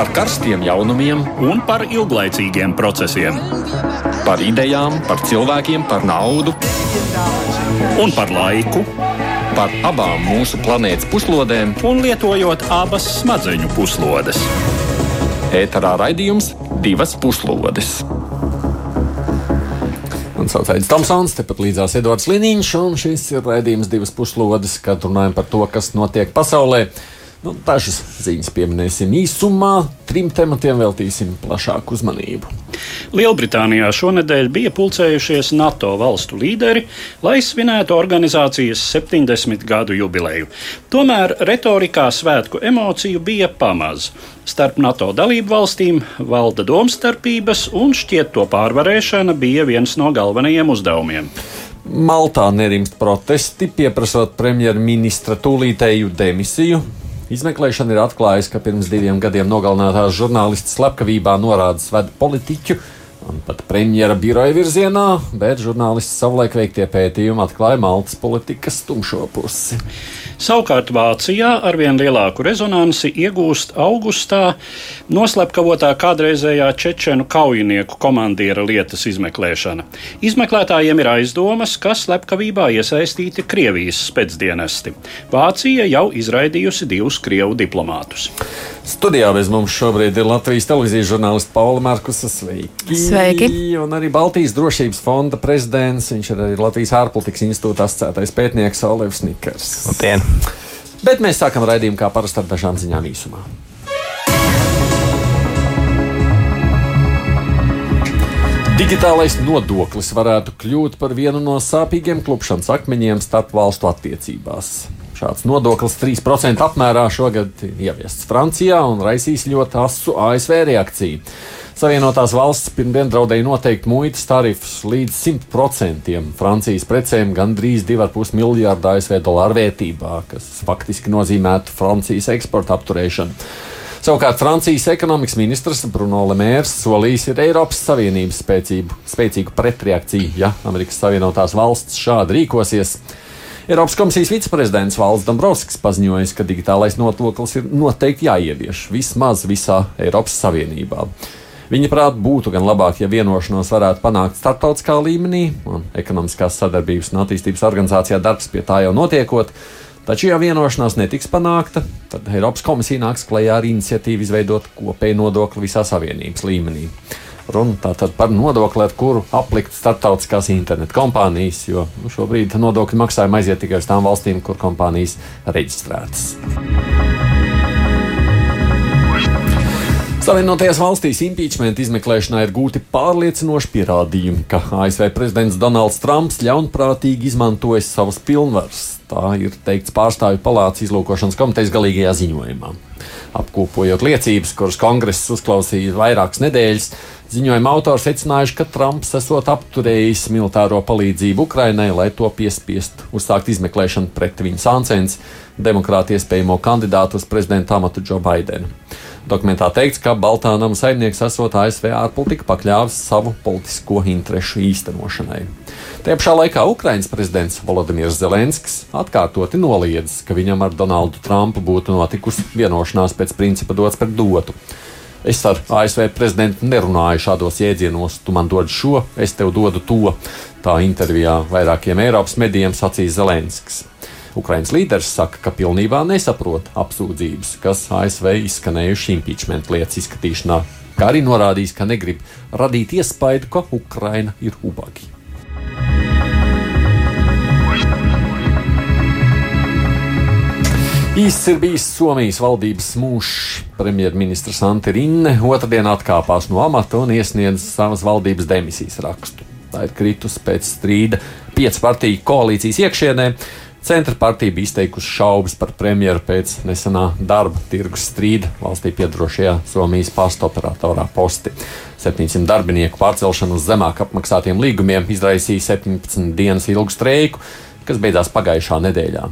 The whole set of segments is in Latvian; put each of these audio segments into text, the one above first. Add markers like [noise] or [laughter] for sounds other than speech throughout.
par karstiem jaunumiem un par ilglaicīgiem procesiem. Par idejām, par cilvēkiem, par naudu un par laiku. Par abām mūsu planētas puslodēm, un lietojot abas smadzeņu puslodes. Ēterā raidījums divas puslodes. Man sauc Aits Tomsons, tepat līdzās Edvards Liniņš, un šis ir raidījums divas puslodes, kad runājam par to, kas notiek pasaulē. Nu, dažas ziņas pieminēsim īsumā, trim tematiem veltīsim plašāku uzmanību. Lielbritānijā šonadēļ bija pulcējušies NATO valstu līderi, lai svinētu organizācijas 70 gadu jubileju. Tomēr retorikā svētku emociju bija pamaz. Starp NATO dalību valstīm valda domstarpības, un šķiet to pārvarēšana bija viens no galvenajiem uzdevumiem. Maltā nerimst protesti, pieprasot premjerministra tūlītēju demisiju. Izmeklēšana ir atklājusi, ka pirms diviem gadiem nogalinātās žurnālistas slepkavībā norādes veda politiķu un pat premjera biroja virzienā, bet žurnālisti savulaik veiktie pētījumi atklāja Maltas politikas tumšo pusi. Savukārt Vācijā arvien lielāku rezonansi iegūst augustā noslepkavotā kādreizējā čečenu kaujinieku komandiera lietas izmeklēšana. Izmeklētājiem ir aizdomas, ka slepkavībā iesaistīti Krievijas spēcdienesti. Vācija jau izraidījusi divus krievu diplomātus. Studijā bez mums šobrīd ir Latvijas televīzijas žurnālists Paula Markusa. Sveiki! Sveiki! Un arī Baltijas drošības fonda prezidents. Viņš ir arī Latvijas ārpolitikas institūta asociētais pētnieks Olivs Nikers. Labdien! Bet mēs sākam raidījumu kā parasti ar dažām ziņām īsumā. Digitālais nodoklis varētu kļūt par vienu no sāpīgiem klupšanas akmeņiem starp valstu attiecībās. Šāds nodoklis 3% apmērā šogad ieviests Francijā un raisīs ļoti asu ASV reakciju. Savienotās valsts pirmdien draudēja noteikt muitas tarifus līdz 100% Francijas precēm gandrīz 2,5 miljārdu ASV dolāru vērtībā, kas faktiski nozīmētu Francijas eksporta apturēšanu. Savukārt Francijas ekonomikas ministrs Bruno Lemērs solījis ir Eiropas Savienības spēcīgu, spēcīgu pretreakciju, ja Amerikas Savienotās valsts šādi rīkosies. Eiropas komisijas viceprezidents Valdis Dombrovskis paziņoja, ka digitālais nodoklis ir noteikti jāievieš vismaz visā Eiropas Savienībā. Viņa prāt būtu gan labāk, ja vienošanos varētu panākt starptautiskā līmenī, un ekonomiskās sadarbības un attīstības organizācijā darbs pie tā jau notiekot. Taču, ja vienošanās netiks panākta, tad Eiropas komisija nāks klajā ar iniciatīvu izveidot kopēju nodokli visā Savienības līmenī. Runa tātad par nodokli, ar kuru aplikt starptautiskās internetu kompānijas, jo nu, šobrīd nodokļu maksājumi aiziet tikai uz tām valstīm, kur kompānijas reģistrētas. Savienotajās valstīs impeachment izmeklēšanā ir gūti pārliecinoši pierādījumi, ka ASV prezidents Donalds Trumps ļaunprātīgi izmantojis savas pilnvaras. Tā ir teikts pārstāvju palātas izlūkošanas komitejas galīgajā ziņojumā. Apkopojot liecības, kuras kongress uzklausīja vairākas nedēļas, ziņojuma autori secinājuši, ka Trumps esot apturējis militāro palīdzību Ukrainai, lai to piespiestu uzsākt izmeklēšanu pret viņa sāncens, demokrāti iespējamo kandidātu uz prezidenta amatu Joe Bidenu. Dokumentā teikts, ka Baltā nama saimnieks esot ASV ārpolitika pakļāvis savu politisko interešu īstenošanai. Tajā pašā laikā Ukraiņas prezidents Volodimirs Zelenskis atkārtoti noliedzis, ka viņam ar Donaldu Trumpu būtu notikusi vienošanās pēc principa dots pret dotu. Es ar ASV prezidentu nerunāju šādos jēdzienos, tu man dod šo, es tev dodu to. Tā intervijā vairākiem Eiropas medijiem sacīja Zelenskis. Ukraiņas līderis saka, ka pilnībā nesaprot apsūdzības, kas ASV izskanējuši impeachment lietas izskatīšanā, kā arī norādījis, ka negrib radīt iespaidu, ka Ukraina ir ubagi. Īsts ir bijis Somijas valdības mūžs. Premjerministrs Ante Rinne otrdien atkāpās no amata un iesniedz savas valdības demisijas rakstu. Tā ir kritusi pēc strīda piecu partiju koalīcijas iekšienē. Centra partija bija izteikusi šaubas par premjeru pēc nesenā darba tirgus strīda valstī piedarošajā Somijas pasta operatorā Posti. 700 darbinieku pārcelšana uz zemāk apmaksātiem līgumiem izraisīja 17 dienas ilgu streiku, kas beidzās pagājušā nedēļā.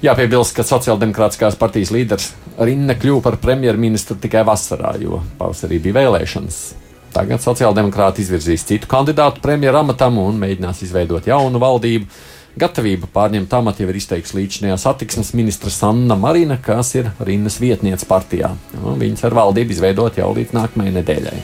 Jāpiebilst, ka Sociāldemokrātiskās partijas līderis Rinne kļuva par premjerministru tikai vasarā, jo pavasarī bija vēlēšanas. Tagad sociāldemokrāti izvirzīs citu kandidātu premjeru amatam un mēģinās izveidot jaunu valdību. Gatavību pārņemt amatu jau ir izteikusi līdzinājā satiksmes ministra Sanna Marina, kas ir Rinnas vietniece partijā. Nu, viņas ar valdību izveidot jau līdz nākamajai nedēļai.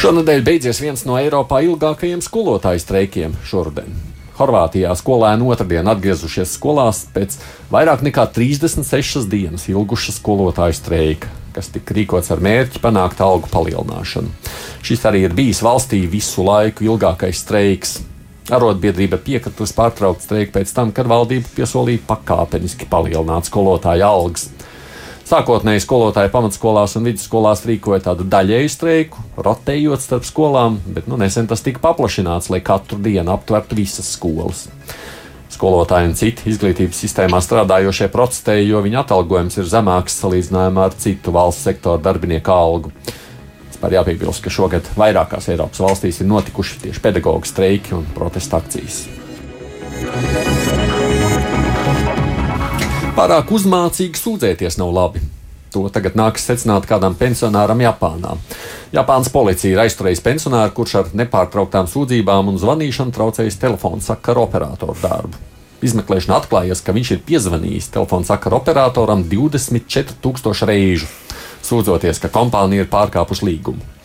Šonadēļ beidzies viens no Eiropā ilgākajiem skolotāju streikiem šoruden. Horvātijā skolēni otrdien atgriezušies skolās pēc vairāk nekā 36 dienas ilguša skolotāju streika, kas tika rīkots ar mērķi panākt algu palielināšanu. Šis arī ir bijis valstī visu laiku ilgākais streiks. Arotbiedrība piekritusi pārtraukt streiku pēc tam, kad valdība piesolīja pakāpeniski palielināt skolotāju algas. Sākotnēji skolotāji pamatskolās un vidusskolās rīkoja tādu daļēju streiku, rotējot starp skolām, bet nu, nesen tas tika paplašināts, lai katru dienu aptvertu visas skolas. Skolotāji un citi izglītības sistēmā strādājošie protestēja, jo viņu atalgojums ir zemāks salīdzinājumā ar citu valsts sektoru darbinieku algu. Vispār jāpiebilst, ka šogad vairākās Eiropas valstīs ir notikuši tieši pedagoģa streiki un protesta akcijas. Pārāk uzmācīgi sūdzēties nav labi. To tagad nākas secināt kādam pensionāram Japānā. Japānas policija ir aizturējusi pensionāru, kurš ar nepārtrauktām sūdzībām un zvanīšanu traucējis telefonu sakaru operatoru darbu. Izmeklēšanā atklājās, ka viņš ir piezvanījis telefonu sakaru operatoram 24,000 reižu, sūdzoties, ka kompānija ir pārkāpusi līgumu.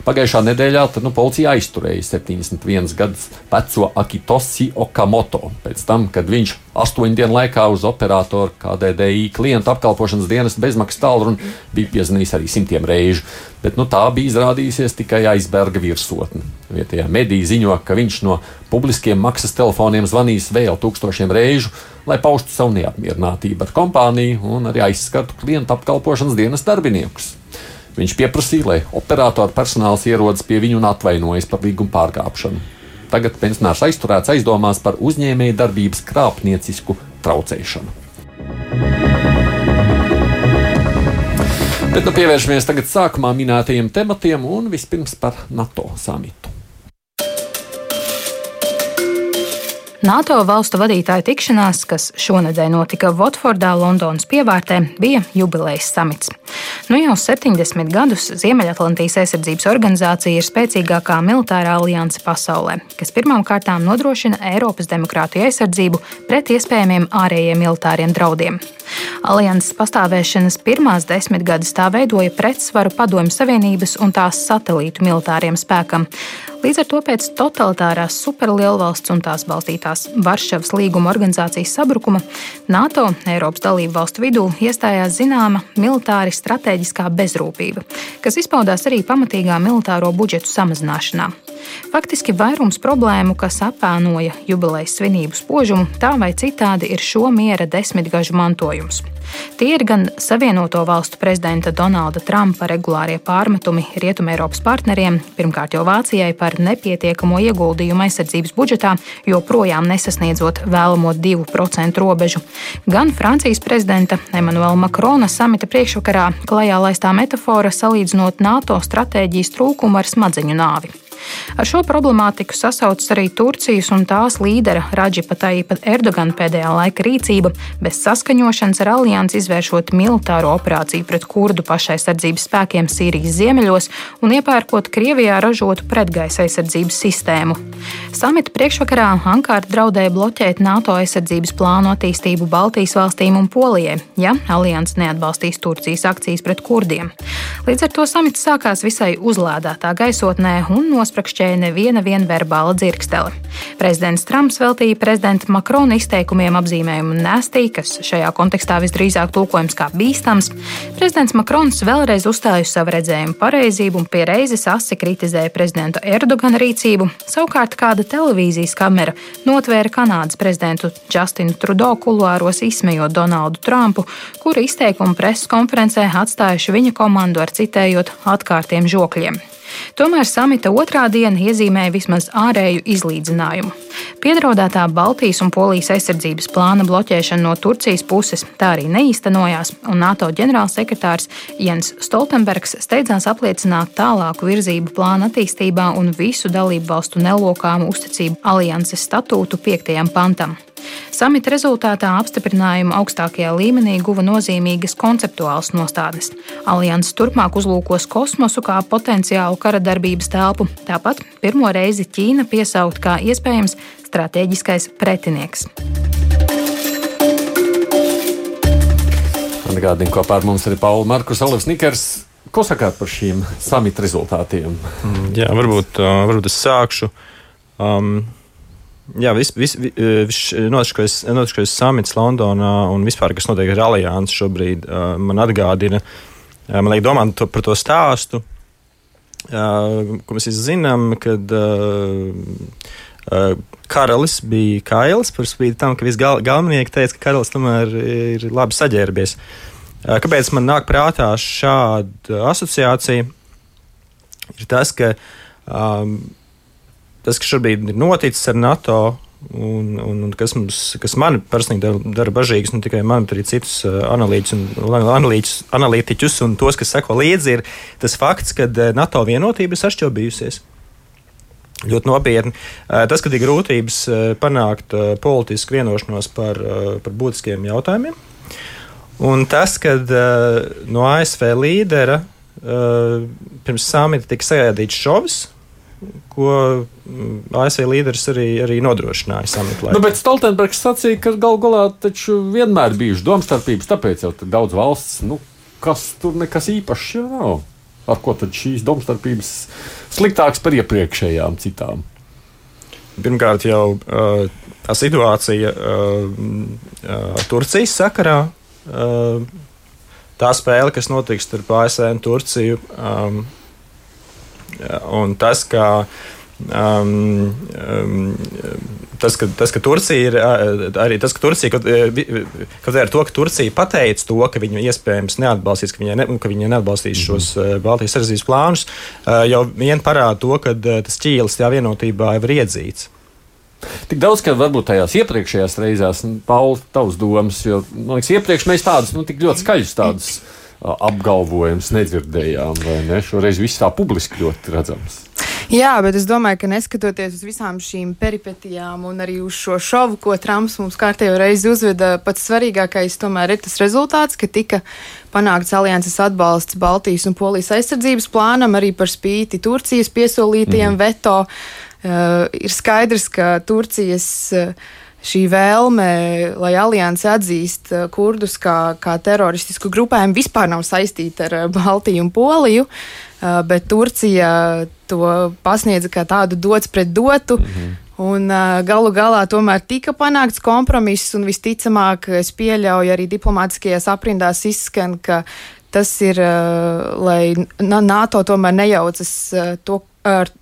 Pagājušā nedēļā tad, nu, policija aizturēja 71 gadus veco Akitosi Okamoto pēc tam, kad viņš astoņu dienu laikā uz operatoru KDDI klientu apkalpošanas dienas bezmaksas tālruni bija piezvanījis arī simtiem reižu. Bet nu, tā bija izrādījusies tikai aizberga virsotne. Vietējā medija ziņo, ka viņš no publiskiem maksas telefoniem zvanīs vēl tūkstošiem reižu, lai paustu savu neapmierinātību ar kompāniju un arī aizskartu klientu apkalpošanas dienas darbiniekus. Viņš pieprasīja, lai operatoru personāls ierodas pie viņa un atvainojas par līguma pārkāpšanu. Tagad pensionārs aizturēts aizdomās par uzņēmēju darbības krāpniecisku traucēšanu. Bet nu pievēršamies tagad sākumā minētajiem tematiem un vispirms par NATO samitu. NATO valstu vadītāju tikšanās, kas šonadēļ notika Votfordā, Londonas pievārtē, bija jubilejas samits. Nu jau 70 gadus Ziemeļatlantijas aizsardzības organizācija ir spēcīgākā militārā alianse pasaulē, kas pirmām kārtām nodrošina Eiropas demokrātiju aizsardzību pret iespējamiem ārējiem militāriem draudiem. Alianses pastāvēšanas pirmās desmitgades tā veidoja pretsvaru Padomju Savienības un tās satelītu militāriem spēkam. Līdz ar to pēc totalitārās superlielvalsts un tās balstītās Varšavas līguma organizācijas sabrukuma NATO Eiropas dalību valstu vidū iestājās zināma militāri stratēģiskā bezrūpība, kas izpaudās arī pamatīgā militāro budžetu samazināšanā. Faktiski vairums problēmu, kas apēnoja jubilejas svinību spožumu, tā vai citādi ir šo miera desmitgažu mantojums. Tie ir gan Savienoto valstu prezidenta Donalda Trumpa regulārie pārmetumi Rietumēropas partneriem, pirmkārt jau Vācijai par nepietiekamo ieguldījumu aizsardzības budžetā, joprojām nesasniedzot vēlamo 2% robežu, gan Francijas prezidenta Emanuela Makrona samita priekšvakarā klajā laistā metāfora salīdzinot NATO stratēģijas trūkumu ar smadzeņu nāvi. Ar šo problemātiku sasaucas arī Turcijas un tās līdera Radžipa Taipa Erdogana pēdējā laika rīcība, bez saskaņošanas ar aliansi izvēršot militāro operāciju pret kurdu pašaizsardzības spēkiem Sīrijas ziemeļos un iepērkot Krievijā ražotu pretgaisa aizsardzības sistēmu. Samita priekšvakarā Ankara draudēja bloķēt NATO aizsardzības plānu attīstību Baltijas valstīm un Polijai, ja alianses neatbalstīs Turcijas akcijas pret kurdiem. Līdz ar to samits sākās visai uzlādētā gaisotnē un nos nosprākšķēja neviena verbāla dzirkstele. Prezidents Trumps veltīja prezidenta Makrona izteikumiem apzīmējumu nestī, kas šajā kontekstā visdrīzāk tulkojams kā bīstams. Prezidents Makrons vēlreiz uzstāja savu redzējumu pareizību un pie reizes asi kritizēja prezidenta Erdogana rīcību. Savukārt kāda televīzijas kamera notvēra Kanādas prezidentu Justinu Trudeau kuluāros izsmejot Donaldu Trumpu, kura izteikumu preses konferencē atstājuši viņa komandu ar citējot atkārtiem žokļiem. Tomēr samita otrā diena iezīmēja vismaz ārēju izlīdzinājumu. Piedraudētā Baltijas un Polijas aizsardzības plāna bloķēšana no Turcijas puses tā arī neīstenojās, un NATO ģenerālsekretārs Jens Stoltenbergs steidzās apliecināt tālāku virzību plāna attīstībā un visu dalību valstu nelokāmu uzticību alianses statūtu 5. pantam. Samita rezultātā apstiprinājumu augstākajā līmenī guva nozīmīgas konceptuālas nostādnes. Alianses turpmāk uzlūkos kosmosu kā potenciālu kara darbības telpu, tāpat pirmo reizi Ķīna piesaukt kā iespējams strateģiskais pretinieks. Atgādini, kopā ar mums ir Paula Markus, Olivs Nikers. Ko sakāt par šīm samita rezultātiem? Mm, jā, varbūt, uh, varbūt es sākšu. Um, Jā, viss vis, vis, notikušais, notikušais samits Londonā un vispār, kas notiek ar aliansi šobrīd, man atgādina, man liek domāt to, par to stāstu, ko mēs zinām, kad karalis bija Kails, par spīti tam, ka visi gal, galvenieki teica, ka karalis tomēr ir labi saģērbies. Kāpēc man nāk prātā šāda asociācija? Ir tas, ka um, tas, kas šobrīd ir noticis ar NATO, un, un, un kas, mums, kas man personīgi dara, dara bažīgus, ne tikai man, bet arī citus analītiķus, analītiķus un tos, kas seko līdzi, ir tas fakts, ka NATO vienotība ir sašķobījusies. Ļoti nopietni. Tas, ka ir grūtības panākt politisku vienošanos par, par būtiskiem jautājumiem, Un tas, uh, no ASV līdera uh, pirms samita tika sagaidīts šovs, ko mm, ASV līderis arī, arī nodrošināja samita laikā. Nu, bet Stoltenbergs sacīja, ka gal galā taču vienmēr bijušas domstarpības, tāpēc jau daudz valsts, nu, kas tur nekas īpašs jau nav. Ar ko tad šīs domstarpības sliktākas par iepriekšējām citām? Pirmkārt, jau uh, tā situācija uh, uh, Turcijas sakarā tā spēle, kas notiks starp ASV un Turciju, um, un tas, ka. Um, um, tas, ka, tas, ka Turcija ir arī tas, ka Turcija, kaut, kaut ar to, ka Turcija pateica to, ka viņa iespējams neatbalstīs, ka viņa, ne, ka viņa neatbalstīs mm -hmm. šos Baltijas sardzības plānus, jau vien parāda to, ka tas ķīlis tajā vienotībā jau ir iedzīts. Tik daudz, ka varbūt tajās iepriekšējās reizēs, nu, Pauli, tavs domas, jo, man liekas, iepriekš mēs tādus, nu, tik ļoti skaļus tādus apgalvojumus nedzirdējām, vai ne? Šoreiz viss tā publiski ļoti redzams. Jā, bet es domāju, ka neskatoties uz visām šīm peripetijām un arī uz šo šovu, ko Trumps mums kārtējo reizi uzveda, pats svarīgākais tomēr ir tas rezultāts, ka tika panākts alianses atbalsts Baltijas un Polijas aizsardzības plānam, arī par spīti Turcijas piesolītajiem mm. veto. Uh, ir skaidrs, ka Turcijas uh, šī vēlme, lai alianse atzīst uh, kurdus kā, kā teroristisku grupējumu, vispār nav saistīta ar Baltiju un Poliju, bet Turcija to pasniedza kā tādu dots pret dotu. Mm -hmm. Un galu galā tomēr tika panākts kompromiss, un visticamāk, es pieļauju arī diplomātiskajās aprindās izskan, ka tas ir, lai NATO tomēr nejaucas to,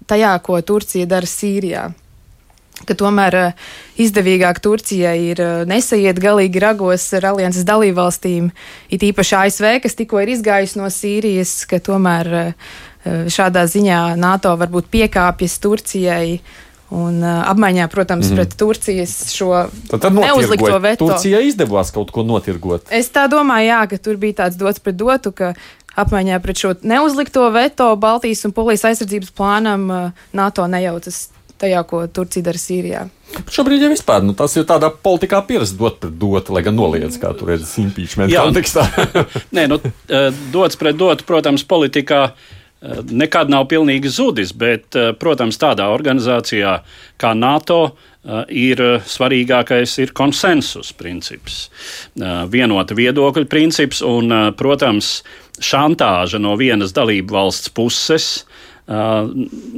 tajā, ko Turcija dara Sīrijā. Ka tomēr izdevīgāk Turcijai ir nesaiet galīgi ragos ar alianses dalībvalstīm, it īpaši ASV, kas tikko ir izgājusi no Sīrijas, ka tomēr šādā ziņā NATO varbūt piekāpjas Turcijai Un, uh, apmaiņā, protams, mm. pret Turcijas šo tad, tad neuzlikto veto. Turcijai izdevās kaut ko notirgot. Es tā domāju, jā, ka tur bija tāds dots pret dotu, ka apmaiņā pret šo neuzlikto veto Baltijas un Polijas aizsardzības plānam NATO nejaucas tajā, ko Turcija dara Sīrijā. Šobrīd jau vispār nu, tas ir tādā politikā pierasts dot pret dotu, lai gan noliedz, kā tur redzat, impeachment kontekstā. [laughs] Nē, nu, dots pret dotu, protams, politikā. Nekad nav pilnīgi zudis, bet, protams, tādā organizācijā kā NATO ir svarīgākais ir konsensus princips, vienota viedokļa princips un, protams, šantāža no vienas dalību valsts puses. Uh,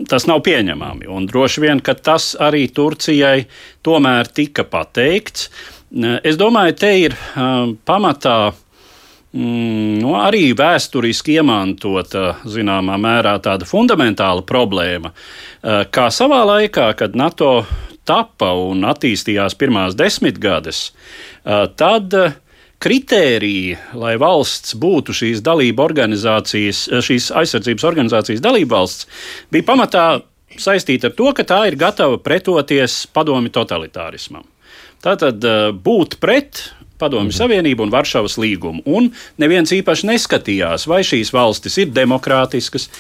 tas nav pieņemami. Un droši vien, ka tas arī Turcijai tomēr tika pateikts. Uh, es domāju, te ir uh, pamatā mm, nu, arī vēsturiski iemantota zināmā mērā tāda fundamentāla problēma, kā savā laikā, kad NATO tapa un attīstījās pirmās desmitgades, tad kritēriji, lai valsts būtu šīs dalība organizācijas, šīs aizsardzības organizācijas dalībvalsts, bija pamatā saistīta ar to, ka tā ir gatava pretoties padomi totalitārismam. Tātad eh, būt pret Padomju mhm. Savienību un Varšavas līgumu. Un neviens īpaši neskatījās, vai šīs valstis ir demokrātiskas,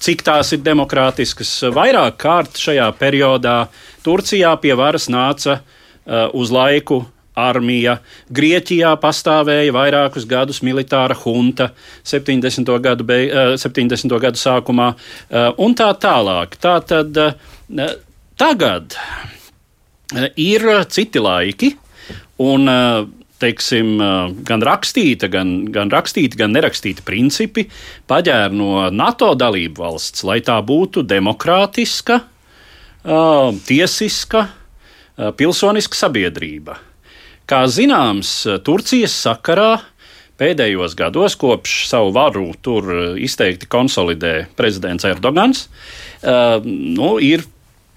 cik tās ir demokrātiskas. Vairāk kārt šajā periodā Turcijā pie varas nāca uh, uz laiku armija. Grieķijā pastāvēja vairākus gadus militāra junta 70. gadu, beig, 70. gadu sākumā un tā tālāk. Tā tad tagad ir citi laiki un teiksim, gan rakstīta, gan, gan rakstīta, gan nerakstīta principi paģēra no NATO dalību valsts, lai tā būtu demokrātiska, tiesiska, pilsoniska sabiedrība. Kā zināms, Turcijas sakarā pēdējos gados, kopš savu varu tur izteikti konsolidē prezidents Erdogans, nu, ir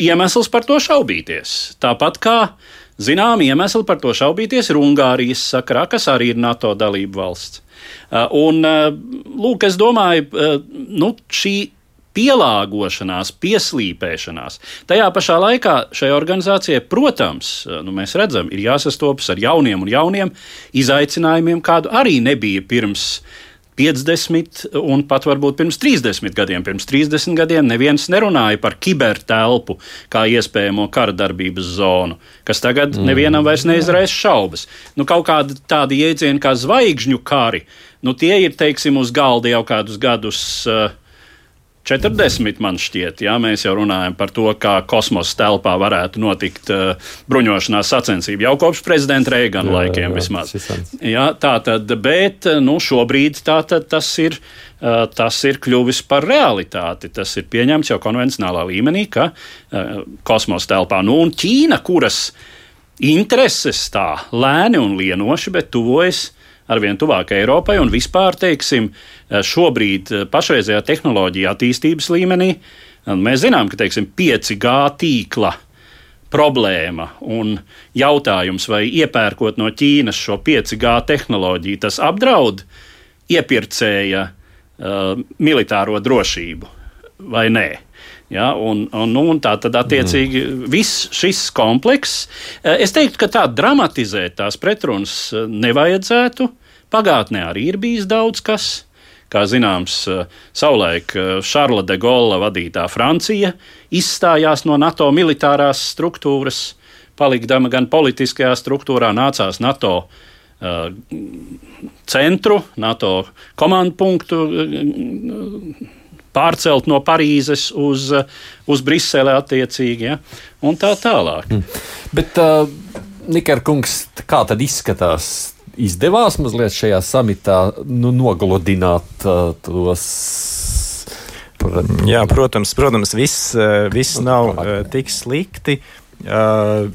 iemesls par to šaubīties. Tāpat kā zinām iemesli par to šaubīties ir Ungārijas sakarā, kas arī ir NATO dalība valsts. Un, lūk, es domāju, nu, šī pielāgošanās, pieslīpēšanās. Tajā pašā laikā šai organizācijai, protams, nu, mēs redzam, ir jāsastopas ar jauniem un jauniem izaicinājumiem, kādu arī nebija pirms 50 un pat varbūt pirms 30 gadiem. Pirms 30 gadiem neviens nerunāja par kibertelpu kā iespējamo kara darbības zonu, kas tagad mm. nevienam vairs neizraisa šaubas. Nu, kaut kādi tādi jēdzieni kā zvaigžņu kari, nu, tie ir, teiksim, uz galda jau kādus gadus. Uh, 40 man šķiet, ja mēs jau runājam par to, kā kosmosa telpā varētu notikt uh, bruņošanās sacensība jau kopš prezidenta Reigana laikiem jā, vismaz. Jā, tā tad, bet nu, šobrīd tā tad tas ir. Uh, tas ir kļuvis par realitāti. Tas ir pieņemts jau konvencionālā līmenī, ka uh, kosmosa telpā, nu, un Ķīna, kuras intereses tā lēni un lienoši, bet tuvojas uh, arvien tuvāk Eiropai un vispār, teiksim, šobrīd eh, pašreizējā tehnoloģija attīstības līmenī. Mēs zinām, ka teiksim, 5G tīkla problēma un jautājums, vai iepērkot no Ķīnas šo 5G tehnoloģiju, tas apdraud iepirkēja uh, militāro drošību vai nē. Ja, un, un, nu, un tā tad, attiecīgi, mm. viss šis komplekss, es teiktu, ka tā dramatizēt tās pretrunas nevajadzētu. Pagātnē arī ir bijis daudz kas. Kā zināms, eh, savulaik Šarla eh, de Gaulle vadītā Francija izstājās no NATO militārās struktūras, palikdama gan politiskajā struktūrā, nācās NATO uh, centru, NATO komandu punktu pārcelt no Parīzes uz, uz Brisele attiecīgi, ja? un tā tālāk. Mm. Bet, uh, Nikarkungs, kā tad izskatās izdevās mazliet šajā samitā nu, nogludināt uh, tos. Jā, protams, protams viss, uh, viss nu, nav uh, tik slikti. Uh,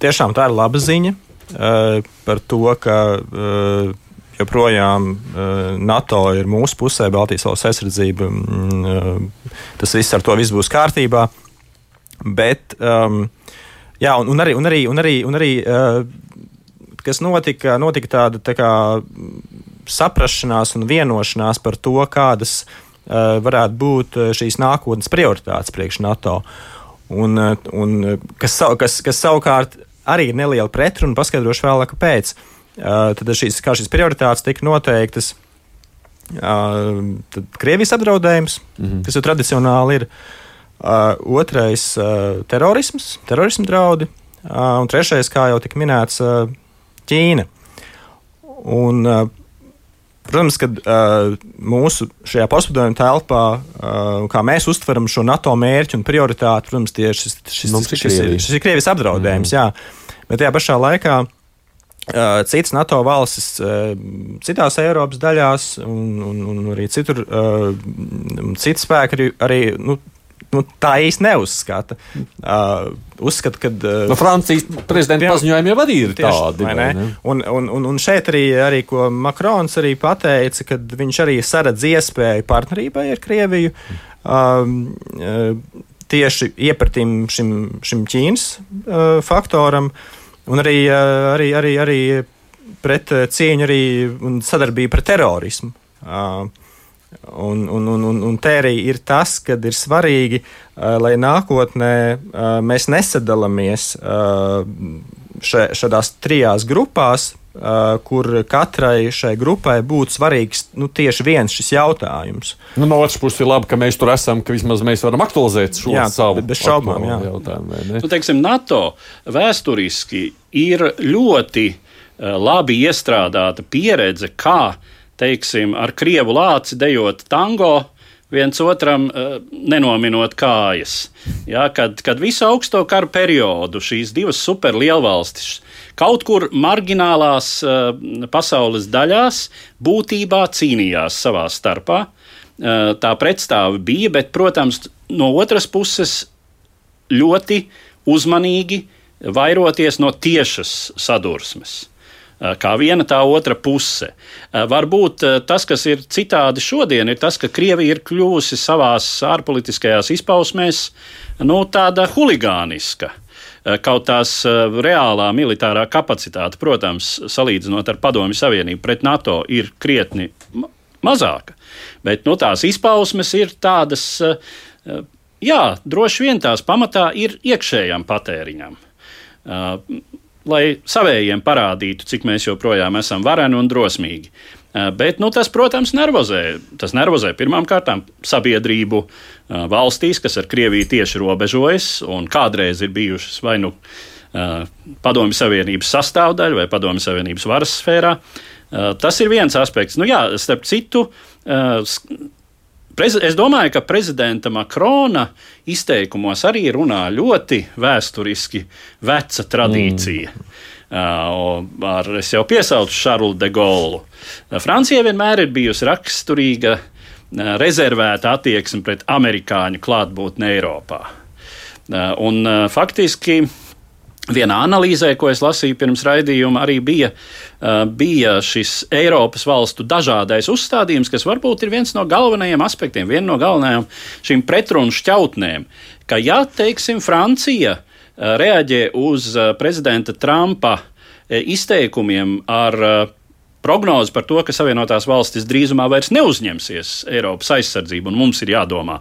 tiešām tā ir laba ziņa uh, par to, ka uh, joprojām uh, NATO ir mūsu pusē, Baltijas valsts aizsardzība. Mm, uh, tas viss ar to viss būs kārtībā. Bet, um, jā, un, un arī, un arī, un arī, un arī uh, kas notika, notika tāda tā kā, saprašanās un vienošanās par to, kādas uh, varētu būt uh, šīs nākotnes prioritātes priekš NATO. Un, uh, un kas, kas, kas savukārt arī ir neliela pretruna, paskaidrošu vēlāk, kāpēc. Uh, tad šīs, kā šīs prioritātes tika noteiktas, uh, tad Krievijas apdraudējums, mm -hmm. kas jau tradicionāli ir. Uh, otrais terorisms, terorisma draudi. Un trešais, kā jau tika minēts, Ķīna. Un, Protams, ka uh, mūsu šajā postpadomju telpā, uh, kā mēs uztveram šo NATO mērķu un prioritāti, protams, tie šis, šis, šis, šis, ir, šis ir Krievijas apdraudējums. Mm. Jā. Bet tajā pašā laikā uh, citas NATO valstis, uh, citās Eiropas daļās un, un, un arī citur, uh, citas spēki arī, arī nu, [laughs] nu, tā īsti neuzskata. Uh, uzskata, ka. Uh, no Francijas prezidenta jā, paziņojumi jau arī ir tieši, tādi. Vai ne? Vai ne? Un, un, un, un šeit arī, arī ko Makrons arī pateica, ka viņš arī saredz iespēju partnerībai ar Krieviju. Um, uh, tieši iepratim šim, šim Ķīnas uh, faktoram, un arī, uh, arī, arī, arī pret uh, cieņu arī un sadarbību pret terorismu. Uh, Un, un, un, un, un te arī ir tas, ka ir svarīgi, uh, lai nākotnē uh, mēs nesadalāmies uh, še, šādās trijās grupās, Uh, kur katrai šai grupai būtu svarīgs nu, tieši viens šis jautājums. Nu, no otras puses, ir labi, ka mēs tur esam, ka vismaz mēs varam aktualizēt šo jā, savu bez šaubām, jautājumu. Nu, teiksim, NATO vēsturiski ir ļoti uh, labi iestrādāta pieredze, kā teiksim, ar krievu lāci dejot tango viens otram uh, nenominot kājas. Ja, kad, kad visu augsto karu periodu šīs divas superlielvalstis kaut kur marginālās uh, pasaules daļās būtībā cīnījās savā starpā. Uh, tā pretstāve bija, bet, protams, no otras puses ļoti uzmanīgi vairoties no tiešas sadursmes kā viena, tā otra puse. Varbūt tas, kas ir citādi šodien, ir tas, ka Krievija ir kļuvusi savā ārpolitiskajās izpausmēs nu, tāda huligāniska. Eh, kaut tās eh, reālā militārā kapacitāte, protams, salīdzinot ar Padomju Savienību pret NATO, ir krietni mazāka. Bet nu, tās izpausmes ir tādas, eh, jā, droši vien tās pamatā ir iekšējām patēriņam. Lai savējiem parādītu, cik mēs joprojām esam vareni un drosmīgi. Eh, bet nu, tas, protams, nervozē. Tas nervozē pirmām kārtām sabiedrību eh, valstīs, kas ar Krieviju tieši robežojas un kādreiz ir bijušas vai nu eh, Padomju Savienības sastāvdaļa vai Padomju Savienības varas sfērā. Tas ir viens aspekts. Nu, jā, starp citu, es domāju, ka prezidenta Makrona izteikumos arī runā ļoti vēsturiski veca tradīcija. Mm. Ar, es jau piesaucu Šarlu de Gaulle. Francija vienmēr ir bijusi raksturīga rezervēta attieksme pret amerikāņu klātbūtni Eiropā. Un faktiski vienā analīzē, ko es lasīju pirms raidījuma, arī bija, bija šis Eiropas valstu dažādais uzstādījums, kas varbūt ir viens no galvenajiem aspektiem, viena no galvenajām šīm pretrunu šķautnēm. Ka, ja, teiksim, Francija Eh, reaģē uz eh, prezidenta Trumpa eh, izteikumiem ar prognozi par to, ka Savienotās valstis drīzumā vairs neuzņemsies Eiropas aizsardzību, un mums ir jādomā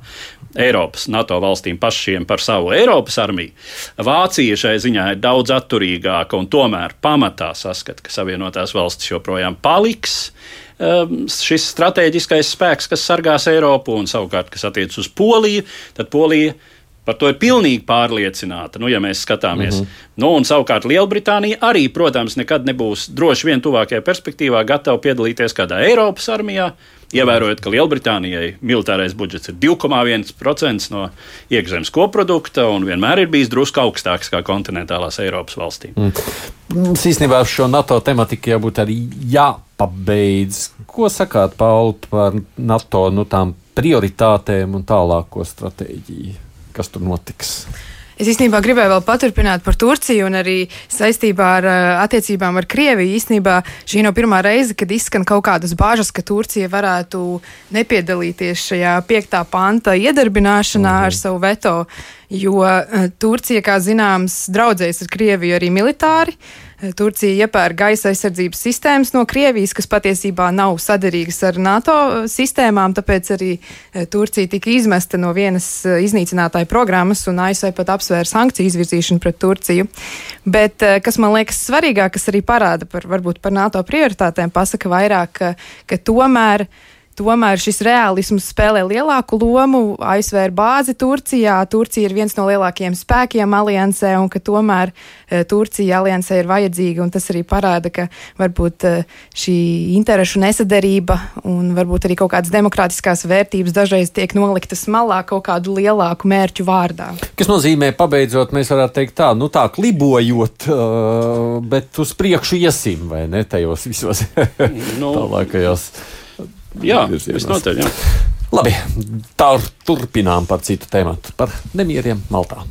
Eiropas, NATO valstīm pašiem par savu Eiropas armiju. Vācija šai ziņā ir daudz atturīgāka un tomēr pamatā saskata, ka Savienotās valstis joprojām paliks. Um, šis strateģiskais spēks, kas sargās Eiropu, un savukārt, kas attiecas uz Poliju, tad Polija Par to ir pilnīgi pārliecināta, nu, ja mēs skatāmies. Mm -hmm. nu, un savukārt Lielbritānija arī, protams, nekad nebūs droši vien tuvākajā perspektīvā gatava piedalīties kādā Eiropas armijā. Ievērojot, ka Lielbritānijai militārais budžets ir 2,1% no iekšzemes koprodukta un vienmēr ir bijis drusku augstāks kā kontinentālās Eiropas valstīm. Mm. Mums īstenībā šo NATO tematiku jābūt arī jāpabeidz. Ko sakāt, Pauli, par NATO nu, prioritātēm un tālāko stratēģiju? Kas tur notiks. Es īstenībā gribēju vēl paturpināt par Turciju un arī saistībā ar uh, attiecībām ar Krieviju. Īstenībā šī nav pirmā reize, kad izskan kaut kādas bāžas, ka Turcija varētu nepiedalīties šajā piektā panta iedarbināšanā mhm. ar savu veto, jo uh, Turcija, kā zināms, draudzējas ar Krieviju arī militāri. Uh, Turcija iepērk gaisa aizsardzības sistēmas no Krievijas, kas patiesībā nav saderīgas ar NATO sistēmām, tāpēc arī eh, Turcija tika izmesta no vienas eh, iznīcinātāju programmas un ASV pat apsvēra sankciju izvirzīšanu pret Turciju. Bet, kas man liekas svarīgāk, kas arī parāda par, varbūt par NATO prioritātēm, pasaka vairāk, ka, ka tomēr Tomēr šis realisms spēlē lielāku lomu. ASV ir bāzi Turcijā, Turcija ir viens no lielākajiem spēkiem aliansē, un ka tomēr e, Turcija aliansē ir vajadzīga. Tas arī parāda, ka varbūt e, šī interešu nesaderība un varbūt arī kaut kādas demokrātiskās vērtības dažreiz tiek noliktas malā kaut kādu lielāku mērķu vārdā. Kas nozīmē, pabeidzot, mēs varētu teikt tā, nu tā klibojot, uh, bet uz priekšu iesim vai ne tajos visos nu, [laughs] tālākajos. Jā, visnotaļ. Jā. Labi, tā turpinām par citu tēmu, par nemieriem Maltā.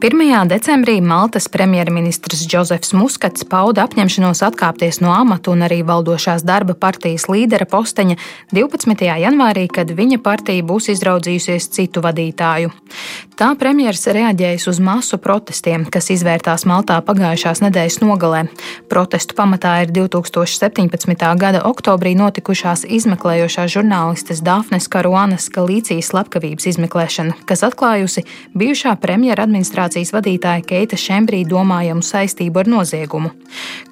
1. decembrī Maltas premjerministrs Džozefs Muskats pauda apņemšanos atkāpties no amata un arī valdošās darba partijas līdera posteņa 12. janvārī, kad viņa partija būs izraudzījusies citu vadītāju. Tā premjeras reaģējis uz masu protestiem, kas izvērtās Maltā pagājušās nedēļas nogalē. Protestu pamatā ir 2017. gada oktobrī notikušās izmeklējošās žurnālistes Dāfnes Karuanas Galīcijas slepkavības izmeklēšana, kas atklājusi bijušā premjera administrācijas vadītāja Keita Šembrī domājamu saistību ar noziegumu.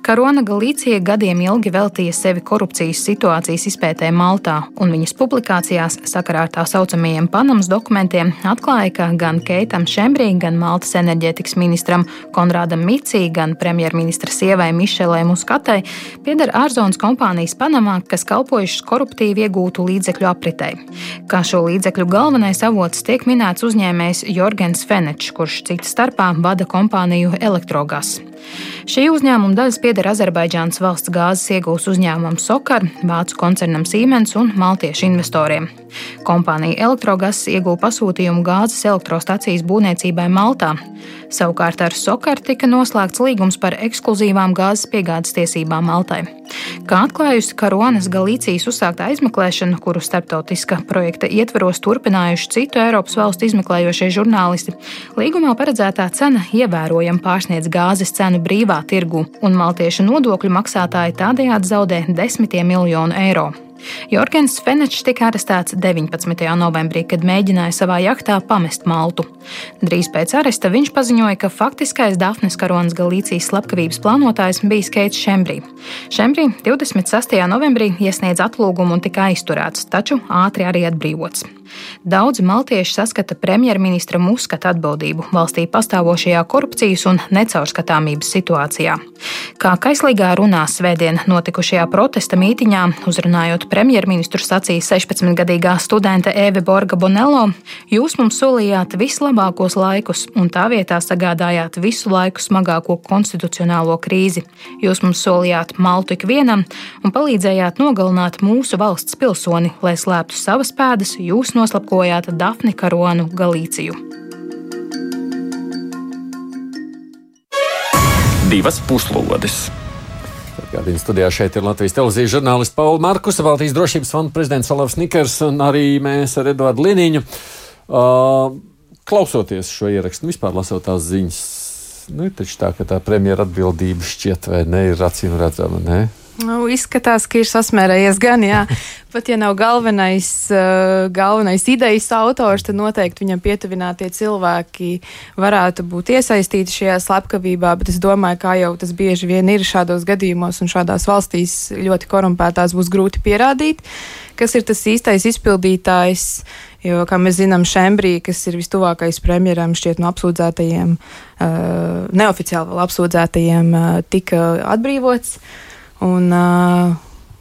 Karona Galīcija gadiem ilgi veltīja sevi korupcijas situācijas izpētē Maltā, un viņas publikācijās sakarā ar tā saucamajiem Panamas dokumentiem atklāja, ka gan gan Keitam Šembrī, gan Maltas enerģētikas ministram Konrādam Micī, gan premjerministra sievai Mišelē Muskatai pieder ārzonas kompānijas Panamā, kas kalpojušas koruptīvi iegūtu līdzekļu apritei. Kā šo līdzekļu galvenais avots tiek minēts uzņēmējs Jorgens Fenečs, kurš cita starpā vada kompāniju Elektrogas. Šī uzņēmuma daļas pieder Azerbaidžānas valsts gāzes iegūs uzņēmumam Sokar, vācu koncernam Siemens un maltiešu investoriem. Kompānija Elektrogas ieguva pasūtījumu gāzes elektrostacijas būvniecībai Maltā. Savukārt ar Sokaru tika noslēgts līgums par ekskluzīvām gāzes piegādes tiesībām Maltai. Kā atklājusi Karonas Galīcijas uzsāktā izmeklēšana, kuru starptautiska projekta ietveros turpinājuši citu Eiropas valstu izmeklējošie žurnālisti, līgumā paredzētā cena ievērojami pārsniedz gāzes cenu brīvā tirgu, un maltiešu nodokļu maksātāji tādējādi zaudē desmitiem miljonu eiro. Jorgens Fenečs tika arestēts 19. novembrī, kad mēģināja savā jachtā pamest Maltu. Drīz pēc aresta viņš paziņoja, ka faktiskais Dafnes Karonas Galīcijas slepkavības plānotājs bija Keits Šembrī. Šembrī 26. novembrī iesniedz atlūgumu un tika aizturēts, taču ātri arī atbrīvots. Daudzi maltieši saskata premjerministra Muskata atbildību valstī pastāvošajā korupcijas un necaurskatāmības situācijā. Kā kaislīgā runā svētdien notikušajā protesta mītiņā, uzrunājot premjerministru sacīja 16-gadīgā studente Eve Borga Bonello, jūs mums solījāt vislabākos laikus, un tā vietā sagādājāt visu laiku smagāko konstitucionālo krīzi. Jūs mums solījāt maltu ikvienam un palīdzējāt nogalināt mūsu valsts pilsoni, lai slēptu savas pēdas, jūs noslapkojāt Dafni Karonu Galīciju. Divas puslodes! Gādījuma studijā šeit ir Latvijas televīzijas žurnālists Pauli Markus, Baltijas drošības fonda prezidents Olavs Nikers un arī mēs ar Eduardu Liniņu. Uh, klausoties šo ierakstu, nu, vispār lasot tās ziņas, nu, taču tā, ka tā premjera atbildība šķiet vai ne ir acīm redzama, ne? Nu, izskatās, ka ir sasmērējies gan, jā. [laughs] Pat ja nav galvenais, uh, galvenais idejas autors, tad noteikti viņam pietuvinātie cilvēki varētu būt iesaistīti šajā slepkavībā, bet es domāju, kā jau tas bieži vien ir šādos gadījumos un šādās valstīs ļoti korumpētās būs grūti pierādīt, kas ir tas īstais izpildītājs. Jo, kā mēs zinām, Šembrī, kas ir vistuvākais premjeram, šķiet no apsūdzētajiem, uh, neoficiāli vēl apsūdzētajiem, uh, tika atbrīvots. Uh, Un,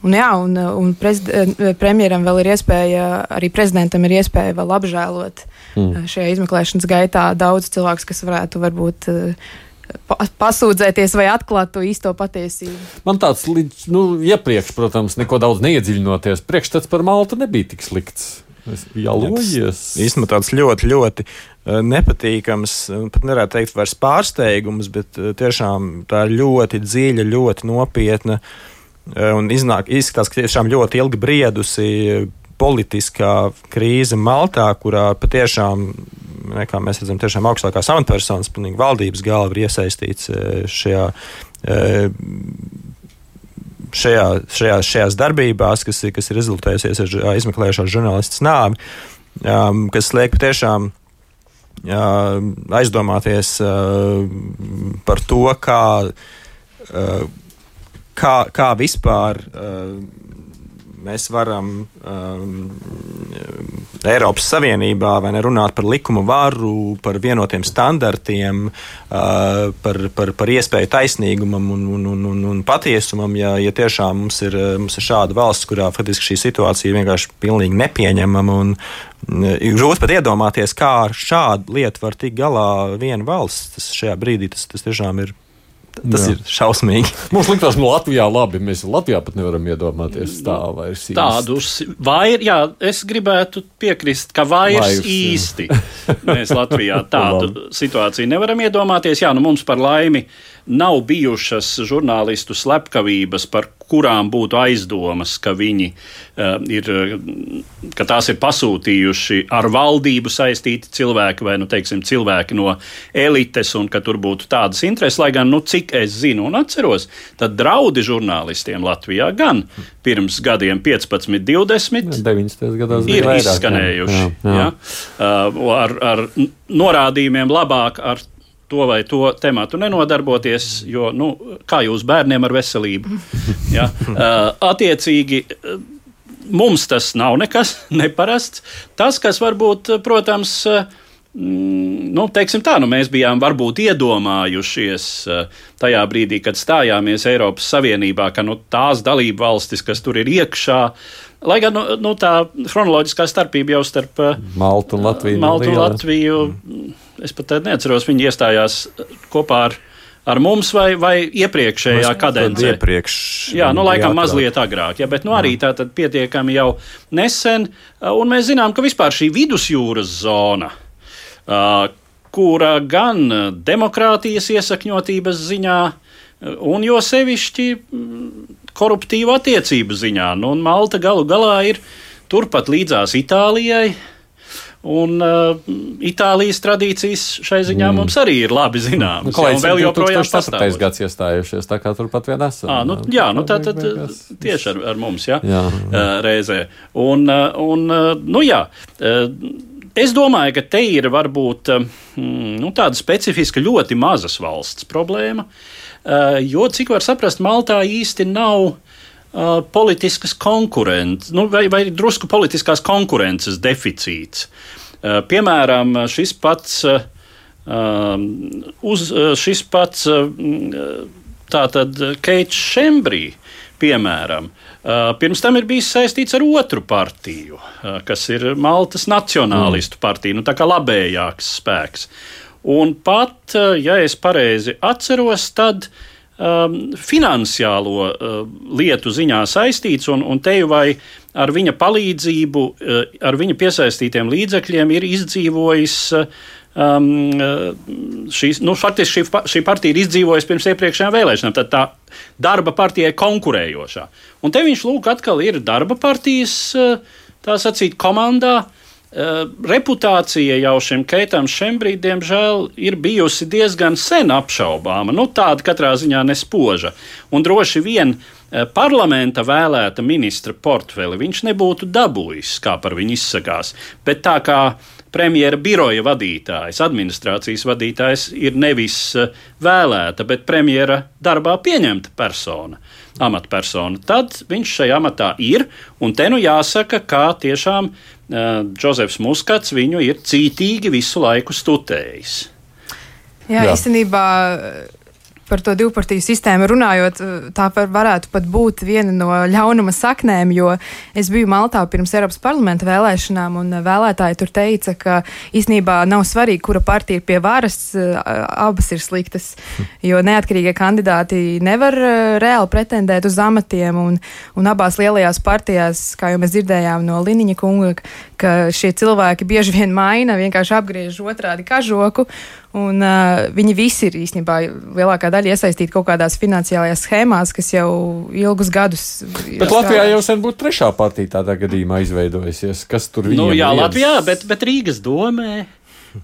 Un, jā, un, un premjeram vēl ir iespēja, arī prezidentam ir iespēja vēl apžēlot mm. šajā izmeklēšanas gaitā daudz cilvēku, kas varētu varbūt pasūdzēties vai atklāt to īsto patiesību. Man tāds līdz nu, iepriekš, protams, neko daudz neiedziļinoties, priekšstats par Maltu nebija tik slikts. Jalojies. Īstenībā tāds ļoti, ļoti nepatīkams, pat nevarētu teikt, vairs pārsteigums, bet tiešām tā ir ļoti dziļa, ļoti nopietna un iznāk, izskatās, ka tiešām ļoti ilgi briedusi politiskā krīze Maltā, kurā patiešām, kā mēs redzam, tiešām augstākās amatpersonas, pilnīgi valdības galva ir iesaistīts šajā. Šajā, šajā, šajās darbībās, kas, kas ir rezultējusies ar izmeklējušās žurnālistas nāvi, um, kas liek patiešām uh, aizdomāties par to, kā, kā, kā vispār mēs varam um, Eiropas Savienībā ne, runāt par likumu varu, par vienotiem standartiem, uh, par, par, par iespēju taisnīgumam un, un, un, un, un patiesumam, ja, ja tiešām mums ir, mums ir šāda valsts, kurā faktiski šī situācija ir vienkārši pilnīgi nepieņemama. Un, Ir grūti pat iedomāties, kā ar šādu lietu var tikt galā viena valsts. Tas šajā brīdī tas, tas tiešām ir Tas jā. ir šausmīgi. [laughs] Mums likās, ka nu, Latvijā labi. Mēs Latvijā pat nevaram iedomāties tā vairs. Īsti. Tādus vair, jā, es gribētu piekrist, ka vairs, vairs īsti jā. [laughs] mēs Latvijā tādu situāciju nevaram iedomāties. Jā, nu mums par laimi nav bijušas žurnālistu slepkavības, par kurām būtu aizdomas, ka viņi uh, ir, ka tās ir pasūtījuši ar valdību saistīti cilvēki vai, nu, teiksim, cilvēki no elites, un ka tur būtu tādas intereses, lai gan, nu, cik es zinu un atceros, tad draudi žurnālistiem Latvijā gan pirms gadiem 15, 20 90. gados ir vairāk, izskanējuši. Jā, jā. Ja? Uh, ar, ar norādījumiem labāk ar to vai to tematu nenodarboties, jo nu, kā jūs bērniem ar veselību? [laughs] Ja? Uh, attiecīgi. uh, Mums tas nav nekas [laughs] neparasts. Tas, kas varbūt, protams, uh, mm, nu, tā, nu, mēs bijām varbūt iedomājušies tajā brīdī, kad stājāmies Eiropas Savienībā, ka nu, tās dalību valstis, kas tur ir iekšā, lai gan nu, nu, tā chronoloģiskā starpība jau starp Maltu un Latviju. Maltu un. Latviju. Mm. Es pat tad neatceros, viņi iestājās kopā ar, ar mums vai, vai iepriekšējā kadencē. Iepriekš. Jā, nu, laikam ātrāk. mazliet agrāk, ja, bet nu, arī tā tad pietiekami jau nesen. Un mēs zinām, ka vispār šī vidusjūras zona, kura gan demokrātijas iesakņotības ziņā, un jo sevišķi mm, koruptīvu attiecību ziņā, nu, Malta galu galā ir turpat līdzās Itālijai. Un uh, Itālijas tradīcijas šai ziņā mm. mums arī ir labi Nu, zināmas. jā, Kolēģis un vēl joprojām 2004. pastāv. gads iestājušies, tā kā turpat vien esam. À, nu, jā, nu, tā tad beigās. tieši ar, ar mums, jā, Jā. jā. reizē. Un, uh, un, uh, nu, jā, uh, es domāju, ka te ir varbūt uh, mm, nu, tāda specifiska, ļoti mazas valsts problēma, uh, jo, cik var saprast, Maltā īsti nav uh, politiskas konkurences, nu, vai, vai drusku politiskās konkurences deficīts. Uh, piemēram, šis pats, uh, um, uz, uh, šis pats uh, tātad Keits Šembrī, piemēram, uh, pirms tam ir bijis saistīts ar otru partiju, uh, kas ir Maltas Nacionālistu partija, nu tā kā labējāks spēks. Un pat, uh, ja es pareizi atceros, tad um, finansiālo uh, lietu ziņā saistīts, un, un te jau vai ar viņa palīdzību, uh, ar viņa piesaistītiem līdzekļiem ir izdzīvojis. Uh, Um, uh, šīs, nu, faktiski šī, šī partija ir izdzīvojusi pirms iepriekšējām vēlēšanām. Tad tā darba partija ir konkurējošā. Un te viņš lūk, atkal ir darba partijas, uh, tā sacīt, komandā. Uh, Reputācija jau šim Keitam Šembrīd, diemžēl, ir bijusi diezgan sen apšaubāma. Nu, tāda katrā ziņā nespoža. Un droši vien uh, parlamenta vēlēta ministra portfeli viņš nebūtu dabūjis, kā par viņu izsakās. Bet tā kā premjera biroja vadītājs, administrācijas vadītājs ir nevis eh, vēlēta, bet premjera darbā pieņemta persona, amatpersona, tad viņš šajā amatā ir. Un te nu jāsaka, ka tiešām uh, Džozefs Muskats viņu ir cītīgi visu laiku stutējis. Jā, Jā. Jā. īstenībā par to divpartiju sistēmu runājot, tā var, varētu pat būt viena no ļaunuma saknēm, jo es biju Maltā pirms Eiropas parlamenta vēlēšanām, un vēlētāji tur teica, ka īstenībā nav svarīgi, kura partija ir pie varas, abas ir sliktas, jo neatkarīgie kandidāti nevar reāli pretendēt uz amatiem, un, un abās lielajās partijās, kā jau mēs dzirdējām no Liniņa kunga, ka šie cilvēki bieži vien maina, vienkārši apgriež otrādi kažoku. Un, uh, viņi visi ir īstenībā lielākā daļa iesaistīti kaut kādās finansiālajās schēmās, kas jau ilgus gadus. Bet Latvijā jau sen būtu trešā partija tādā gadījumā izveidojusies. Kas tur Nu, viņiem jā, viens? Latvijā, bet, bet Rīgas domē.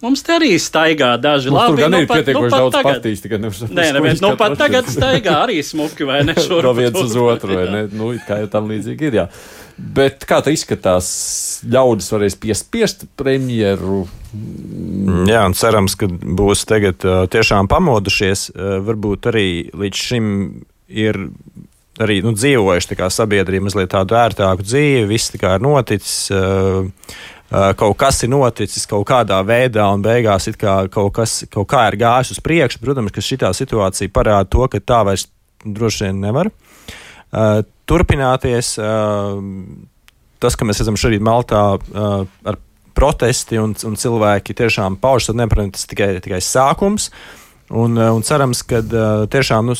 Mums te arī staigā daži Mums tur labi. gan nu ir pat- pietiekoši pat daudz tagad- partijas, tikai saprast, Nē, nē, bet nu, pat tagad staigā arī smuki, vai ne? [laughs] šurp no viens tur. uz otru, vai ne? [laughs] Nu, kā jau tam līdzīgi ir. Jā. Bet kā tā izskatās, ļaudis varēs piespiest premjeru. Jā, un cerams, ka būs tagad tiešām pamodušies. Varbūt arī līdz šim ir arī nu, dzīvojuši sabiedrība mazliet tādu ērtāku dzīvi, viss tā kā ir noticis. Kaut kas ir noticis kaut kādā veidā, un beigās kaut kas kaut kā ir gājis uz priekšu. Protams, ka šī situācija parāda to, ka tā vairs droši vien nevar uh, turpināties. Tas, ka mēs redzam šorīt Maltā ar protesti un, un cilvēki tiešām pauž savu neprotams, tas tikai, tikai sākums. Un, un cerams, ka tiešām nu,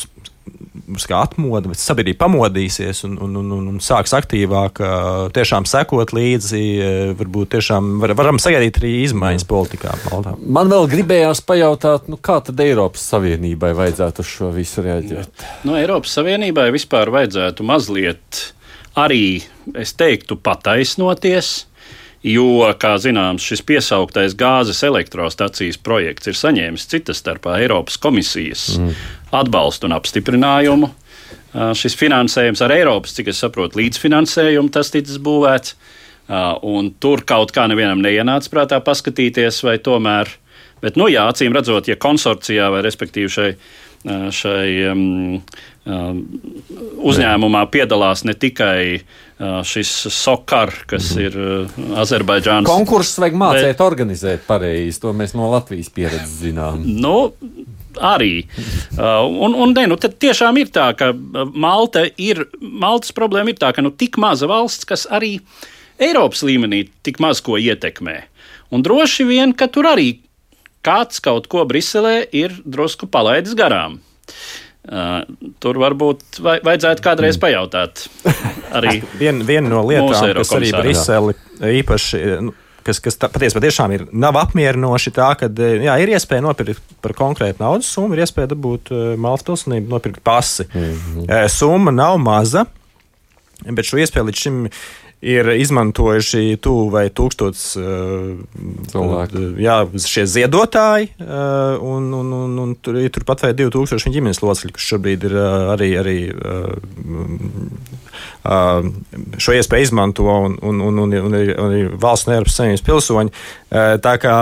s- atmoda, bet sabiedrība pamodīsies un, un, un, un, un sāks aktīvāk tiešām sekot līdzi. Varbūt tiešām var, varam sagaidīt arī izmaiņas politikā. Maltā. Man vēl gribējās pajautāt, nu, kā tad Eiropas Savienībai vajadzētu uz šo visu reaģēt? Nu, Eiropas Savienībai vispār vajadzētu mazliet arī, es teiktu, pataisnoties Jo, kā zināms, šis piesauktais gāzes elektrostacijas projekts ir saņēmis citas starpā Eiropas komisijas mm. Atbalstu un apstiprinājumu. Šis finansējums ar Eiropas, cik es saprotu, līdzfinansējumu tas ticis būvēts. Un tur kaut kā nevienam neienāca prātā paskatīties, vai tomēr. Bet, nu, jā, acīm redzot, ja konsorcijā vai respektīvi šai šai um, um, uzņēmumā piedalās ne tikai šis SOKAR, kas mm. ir Azerbaidžānas. Konkursus vajag mācīt, bet, organizēt pareizi. To mēs no Latvijas pieredzes zinām. Nu, arī. Uh, un, un ne, nu, tiešām ir tā, ka Malta ir, Maltas problēma ir tā, ka nu, tik maza valsts, kas arī Eiropas līmenī tik maz ko ietekmē. Un droši vien, ka tur arī kāds kaut ko Briselē ir drusku palaidis garām. Uh, tur varbūt vajadzētu kādreiz pajautāt. Arī [laughs] Viena vien no lietām, kas arī Briseli īpaši. Nu, kas, kas patiesībā tiešām ir, nav apmierinoši tā, ka jā, ir iespēja nopirkt par konkrētu naudas summu, ir iespēja dabūt uh, Maltas pilsonību, nopirkt pasi. Mm -hmm. Summa nav maza, bet šo iespēju līdz šim ir izmantojuši tuvu vai tūkstots uh, cilvēku. Jā, šie ziedotāji, uh, un, un, un, un tur ir turpat vai 2000 ģimenes locekļi, kas šobrīd ir uh, arī, arī šo iespēju izmanto, un, un, un, un, un, un arī valsts un Eiropas Savienības pilsoņi. Tā kā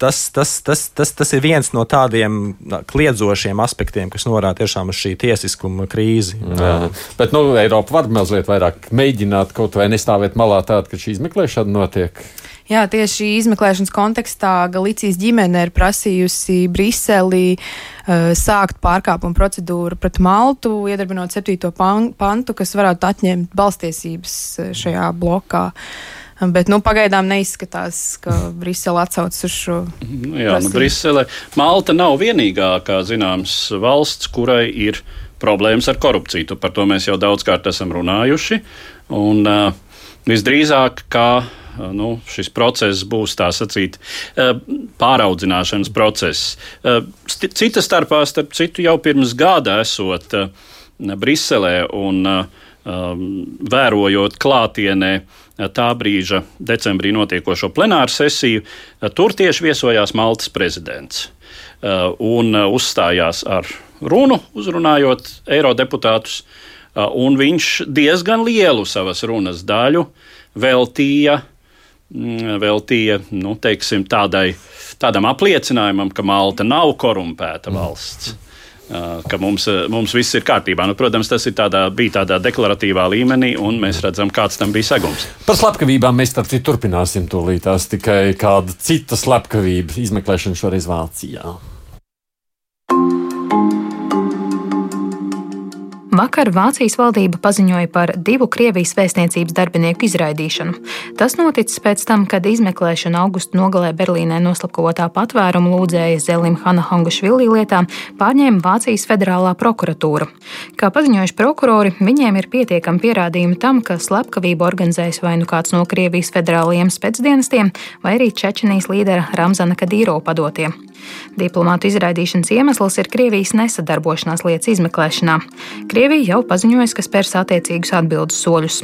tas, tas, tas, tas, tas ir viens no tādiem kliedzošiem aspektiem, kas norāda tiešām uz šī tiesiskuma krīzi. Jā. Bet nu, Eiropa var mazliet vairāk mēģināt kaut vai nestāvēt malā tādā, ka šī izmeklēšana notiek. Jā, tieši izmeklēšanas kontekstā Galicijas ģimene ir prasījusi Briselī uh, sākt pārkāpumu procedūru pret Maltu, iedarbinot 7. pantu, kas varētu atņemt balstiesības šajā blokā. Uh, Bet nu, pagaidām neizskatās, ka Brisele atsaucas uz šo. Nu jā, nu, Brisele. Malta nav vienīgā, kā zināms, valsts, kurai ir problēmas ar korupciju. Par to mēs jau daudzkārt esam runājuši. Un, uh, visdrīzāk, ka nu, šis process būs tā sacīt, pāraudzināšanas process. Cita starpā, starp citu, jau pirms gada esot Briselē un vērojot klātienē tā brīža decembrī notiekošo plenāru sesiju, tur tieši viesojās Maltas prezidents uh, un uh, uzstājās ar runu, uzrunājot eirodeputātus, uh, un viņš diezgan lielu savas runas daļu veltīja, mm, veltīja nu, teiksim, tādai, tādam apliecinājumam, ka Malta nav korumpēta valsts. Mm ka mums, mums viss ir kārtībā. Nu, protams, tas tādā, bija tādā deklaratīvā līmenī, un mēs redzam, kāds tam bija segums. Par slepkavībām mēs turpināsim tūlīt. Tās tikai kāda cita slepkavība izmeklēšana šoreiz Vācijā. Vakar Vācijas valdība paziņoja par divu Krievijas vēstniecības darbinieku izraidīšanu. Tas noticis pēc tam, kad izmeklēšana augusta nogalē Berlīnē noslapkavotā patvērumu lūdzēja Zelim Hanna Hangašvili lietā pārņēma Vācijas federālā prokuratūra. Kā paziņojuši prokurori, viņiem ir pietiekami pierādījumi tam, ka slepkavību organizējis vai nu kāds no Krievijas federālajiem spēcdienestiem, vai arī Čečenijas līdera Ramzana Kadīro padotie. Diplomātu izraidīšanas iemesls ir Krievijas nesadarbošanās lietas izmeklēšanā. Krievija jau paziņojusi, ka spērs attiecīgus atbildus soļus.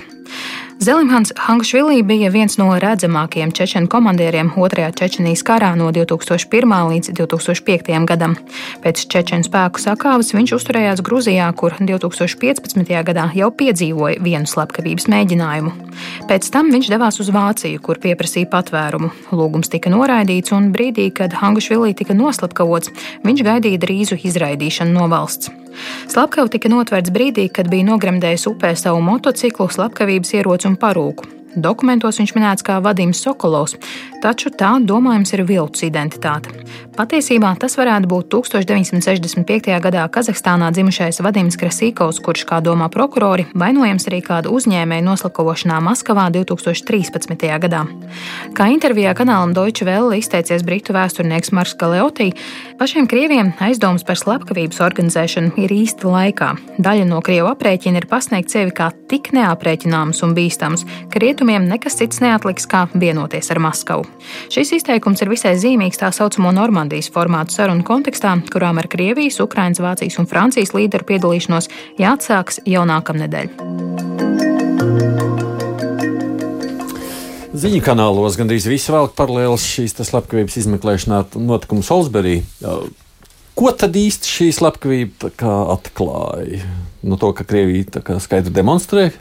Zelimhans Hangašvili bija viens no redzamākajiem čečenu komandieriem otrajā Čečenijas karā no 2001. līdz 2005. gadam. Pēc čečenu spēku sakāves viņš uzturējās Gruzijā, kur 2015. gadā jau piedzīvoja vienu slepkavības mēģinājumu. Pēc tam viņš devās uz Vāciju, kur pieprasīja patvērumu. Lūgums tika noraidīts, un brīdī, kad Hangašvili tika noslepkavots, viņš gaidīja drīzu izraidīšanu no valsts. Slepkava tika notverts brīdī, kad bija nogremdējis upē savu motociklu, slepkavības ieroci un parūku. Dokumentos viņš minēts kā Vadims Sokolovs, taču tā domājams ir viltus identitāte. Patiesībā tas varētu būt 1965. gadā Kazahstānā dzimušais Vadims Krasīkovs, kurš, kā domā prokurori, vainojams arī kādu uzņēmēju noslapkavošanā Maskavā 2013. gadā. Kā intervijā kanālam Deutsche Welle izteicies britu vēsturnieks Marks Galeotī, pašiem krieviem aizdomas par slepkavības organizēšanu ir īsta laikā. Daļa no krievu aprēķina ir pasniegt sevi kā tik neaprēķināms un bīstams, ka rietumiem nekas cits neatliks kā vienoties ar Maskavu. Šis izteikums ir visai zīmīgs tā saucamo Normandijas formātu sarunu kontekstā, kurām ar Krievijas, Ukrainas, Vācijas un Francijas līderu piedalīšanos jāatsāks jau nākamnedēļ. Ziņu kanālos gandrīz visi velk paralēlus šīs slepkavības izmeklēšanā notikumu Salisbury. Ko tad īsti šī slepkavība atklāja? No to, ka Krievija skaidri demonstrē,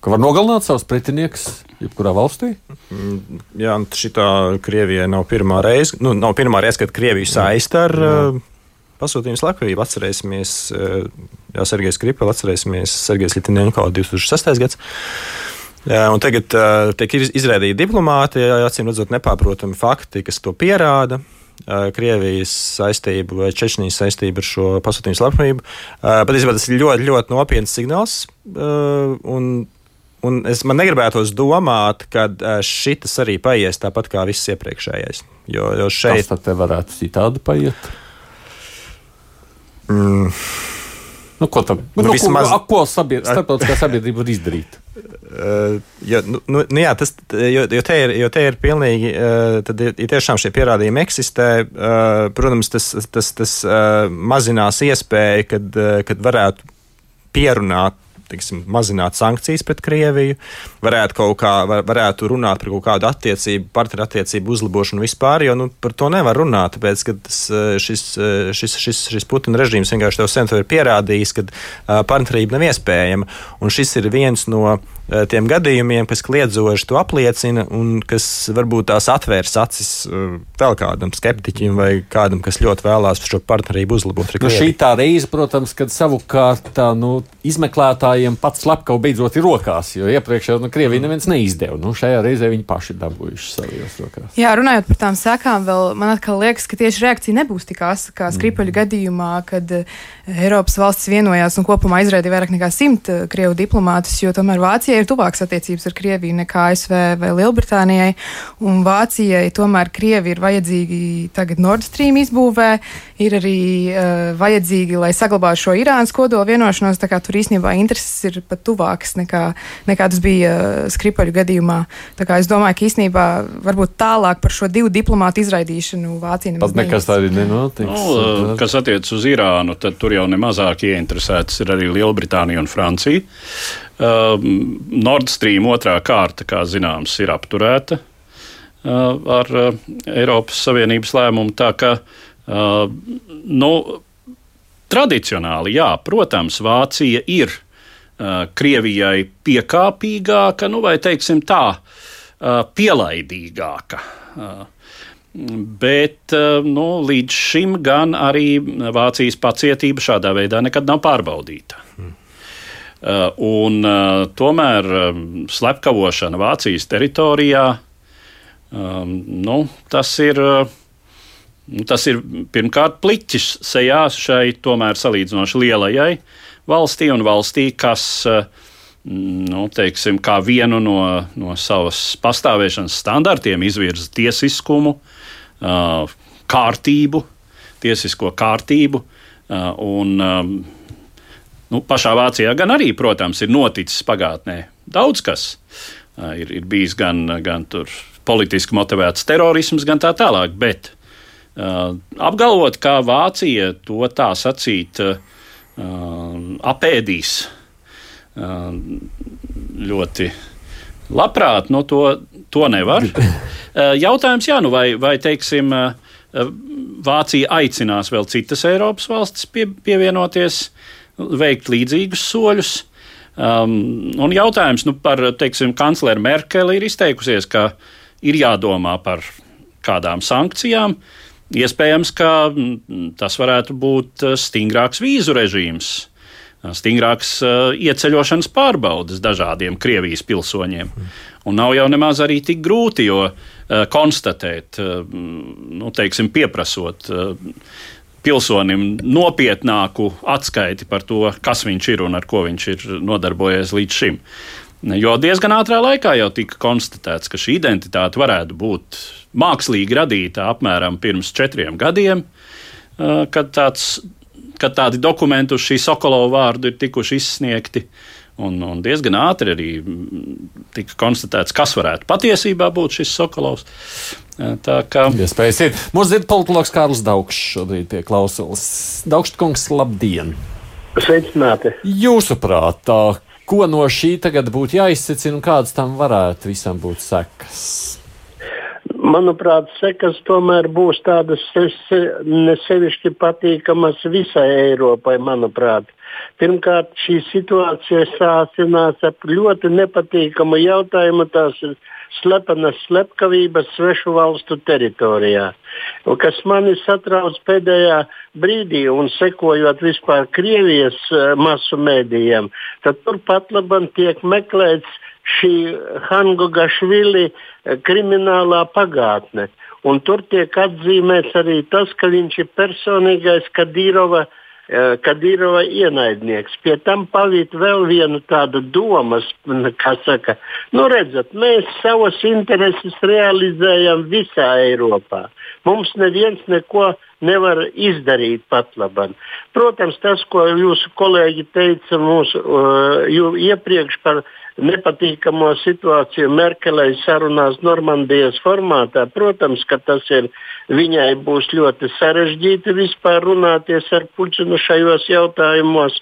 ka var nogalināt savus pretiniekus jebkurā valstī? Mm, jā, šī Krievijai nav pirmā reize, nu, nav pirmā reize, kad Krieviju saista ar uh, pasūtījumu slepkavību. Atcerēsimies, uh, Jā, Sergejs Kripels, atcerēsimies Sergejs Litinenko 2006. gads. Jā, un tagad uh, tiek izrādīti diplomāti, acīm redzot, nepārprotami fakti, kas to pierāda. Krievijas saistību vai Čečnijas saistību ar šo pasūtījumu slepkavību. Patiesībā tas ir ļoti, ļoti nopietns signāls. Un Un es man negribētos domāt, ka šis arī paies tāpat kā viss iepriekšējais. Jo, jo šeit tas tad varētu citādi paiet. Mm. Nu, ko tam nu, nu, vismaz... ko, ko sabied... starptautiskā sabiedrība var izdarīt? Uh, jo, nu, nu, jā, tas, jo, jo, te ir, jo te ir pilnīgi, uh, tad, ja tiešām šie pierādījumi eksistē, uh, protams, tas, tas, tas uh, mazinās iespēju, kad, uh, kad varētu pierunāt teiksim, mazināt sankcijas pret Krieviju, varētu kaut kā, var, varētu runāt par kaut kādu attiecību, partneru attiecību uzlabošanu vispār, jo nu, par to nevar runāt, tāpēc, ka tas, eh, šis, eh, šis, šis, šis Putina režīms vienkārši tev sen ir pierādījis, ka eh, partnerība nav iespējama, un šis ir viens no tiem gadījumiem, kas kliedzoši to apliecina un kas varbūt tās atvērs acis eh, vēl kādam skeptiķim vai kādam, kas ļoti vēlās šo partnerību uzlabot. Nu, šī tā reize, protams, kad savukārt tā, nu, izmeklētājiem pats slepkava beidzot ir rokās, jo iepriekš jau nu, Krievija neviens neizdeva. Nu, šajā reizē viņi paši dabūjuši savos rokās. Jā, runājot par tām sekām, vēl man atkal liekas, ka tieši reakcija nebūs tik asa kā Skripaļa mm. gadījumā, kad Eiropas valstis vienojās un kopumā izraidīja vairāk nekā simt krievu diplomātus, jo tomēr Vācijai ir tuvākas attiecības ar Krieviju nekā ASV vai Lielbritānijai. Un Vācijai tomēr Krievi ir vajadzīgi tagad Nord Stream izbūvē, ir arī uh, vajadzīgi, lai saglabātu šo Irānas kodola vienošanos. Tā kā tur īstenībā intereses ir pat tuvākas nekā, nekā tas bija uh, Skripaļu gadījumā. Tā kā es domāju, ka īstenībā varbūt tālāk par šo divu diplomātu izraidīšanu Vācija nemaz nekas tāds nenotiks. Nu, kas attiecas uz Irānu, tad tur jau nemazāk ieinteresētas ir arī Lielbritānija un Francija. Uh, Nord Stream otrā kārta, kā zināms, ir apturēta uh, ar uh, Eiropas Savienības lēmumu. Tā kā uh, nu, tradicionāli, jā, protams, Vācija ir uh, Krievijai piekāpīgāka, nu, vai teiksim tā, uh, pielaidīgāka. Uh, Bet nu, līdz šim gan arī Vācijas pacietība šādā veidā nekad nav pārbaudīta. Hmm. Uh, un, uh, tomēr slepkavošana Vācijas teritorijā nu, tas, ir, uh, tas ir pirmkārt pliķis sejā šai tomēr salīdzinoši lielajai valstī un valstī, kas nu, teiksim, kā vienu no, no savas pastāvēšanas standartiem izvirza tiesiskumu, kārtību, tiesisko kārtību. Un, um, Nu, pašā Vācijā gan arī, protams, ir noticis pagātnē daudz kas. Ir, ir bijis gan, gan politiski motivēts terorisms, gan tā tālāk. Bet uh, apgalvot, ka Vācija to tā sacīt uh, apēdīs uh, ļoti labprāt, no to, to nevar. [laughs] Uh, jautājums, jā, nu vai, vai teiksim, uh, Vācija aicinās vēl citas Eiropas valstis pie, pievienoties veikt līdzīgus soļus. Um, un jautājums nu, par, teiksim, kancleru Merkeli ir izteikusies, ka ir jādomā par kādām sankcijām. Iespējams, ka mm, tas varētu būt uh, stingrāks vīzu režīms, uh, stingrāks uh, ieceļošanas pārbaudas dažādiem Krievijas pilsoņiem. Un nav jau nemaz arī tik grūti, jo konstatēt, nu, teiksim, pieprasot pilsonim nopietnāku atskaiti par to, kas viņš ir un ar ko viņš ir nodarbojies līdz šim. Jo diezgan ātrā laikā jau tika konstatēts, ka šī identitāte varētu būt mākslīgi radīta apmēram pirms četriem gadiem, kad, tāds, kad tādi dokumenti uz šī Sokolova vārdu ir tikuši izsniegti. Un, un diezgan ātri arī tika konstatēts, kas varētu patiesībā būt šis Sokolovs. Tā kā iespējas ir. Mums ir politologs Kārls Daugšs šobrīd pie klausulas. Daugštkungs, labdien! Sveicināti! Jūsuprāt, ko no šī tagad būtu jāizsacina un kādas tam varētu visam būt sekas? Manuprāt, sekas tomēr būs tādas nesevišķi patīkamas visai Eiropai, manuprāt. Pirmkārt, šī situācija sācinās ar ļoti nepatīkamu jautājumu. Tās ir slepenas slepkavības svešu valstu teritorijā. Kas mani satrauc pēdējā brīdī, un sekojot vispār Krievijas uh, masu mēdījiem, tad turpat labam tiek meklēts šī Hangogašvili eh, kriminālā pagātne. Un tur tiek atzīmēts arī tas, ka viņš ir personīgais Kadīrova Eh, Kadīrova ienaidnieks. Pie tam pavīt vēl vienu tādu domas, [laughs] kā saka, nu redzat, mēs savas intereses realizējam visā Eiropā. Mums neviens neko nevar izdarīt pat labam. Protams, tas, ko jūsu kolēģi teica mūsu uh, iepriekš par nepatīkamo situāciju Merkelei sarunās Normandijas formātā, protams, ka tas ir Viņai būs ļoti sarežģīti vispār runāties ar Puķinu šajos jautājumos,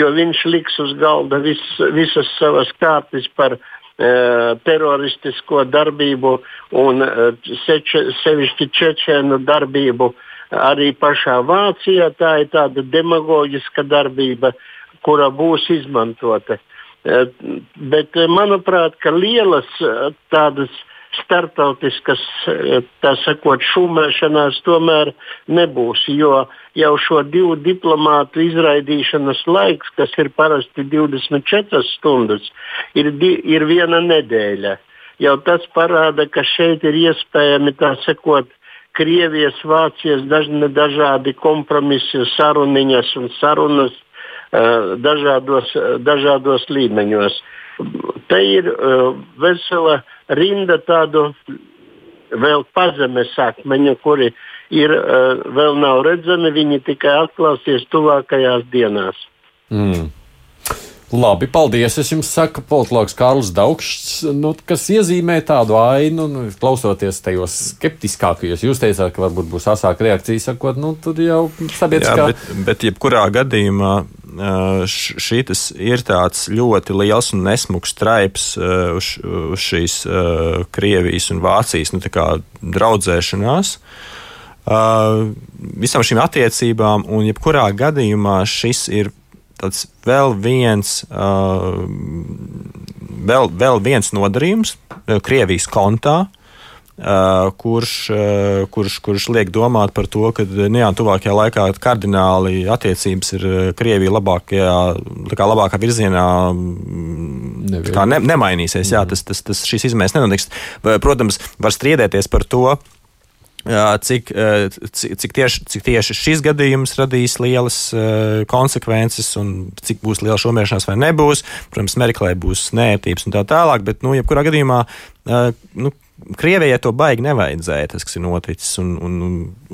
jo viņš liks uz galda vis, visas savas kārtas par teroristisko darbību un uh, seče, sevišķi čečēnu darbību arī pašā Vācijā. Tā ir tāda demagoģiska darbība, kura būs izmantota. Uh, bet, manuprāt, ka lielas tādas startautiskas, eh, tā sakot, šūmēšanās tomēr nebūs, jo jau šo divu diplomātu izraidīšanas laiks, kas ir parasti 24 stundas, ir, di, ir viena nedēļa. Jau tas parāda, ka šeit ir iespējami tā sakot, Krievijas, Vācijas dažne, dažādi kompromisi, saruniņas un sarunas uh, dažādos, dažādos līmeņos. Te ir uh, vesela rinda tādu vēl pazemes akmeņu, kuri ir, uh, vēl nav redzami, viņi tikai atklāsies tuvākajās dienās. Mm. Labi, paldies. Es jums saku, politologs Kārls Daugšs, nu, kas iezīmē tādu ainu, nu, klausoties tajos skeptiskākajos. Jūs teicāt, ka varbūt būs asāka reakcija, sakot, nu, tur jau sabiedriskā. Jā, bet, bet jebkurā gadījumā šis ir tāds ļoti liels un nesmugs straips uz, uz šīs Krievijas un Vācijas nu, draudzēšanās. Visām šīm attiecībām, un jebkurā gadījumā šis ir tāds vēl viens, vēl, vēl viens nodarījums Krievijas kontā, Uh, kurš, uh, kurš, kurš liek domāt par to, ka nu jā, tuvākajā laikā kardināli attiecības ir Krievija labākajā, labākā virzienā ne, nemainīsies. Jā, tas, tas, tas, šīs izmaiņas nenotiks. Protams, var strīdēties par to, cik, cik, tieši, cik tieši šis gadījums radīs lielas konsekvences un cik būs liela šomēršanās vai nebūs. Protams, Merklē būs nērtības un tā tālāk, bet, nu, jebkurā gadījumā, nu, Krievijai to baigi nevajadzēja, tas, kas ir noticis. Un, un,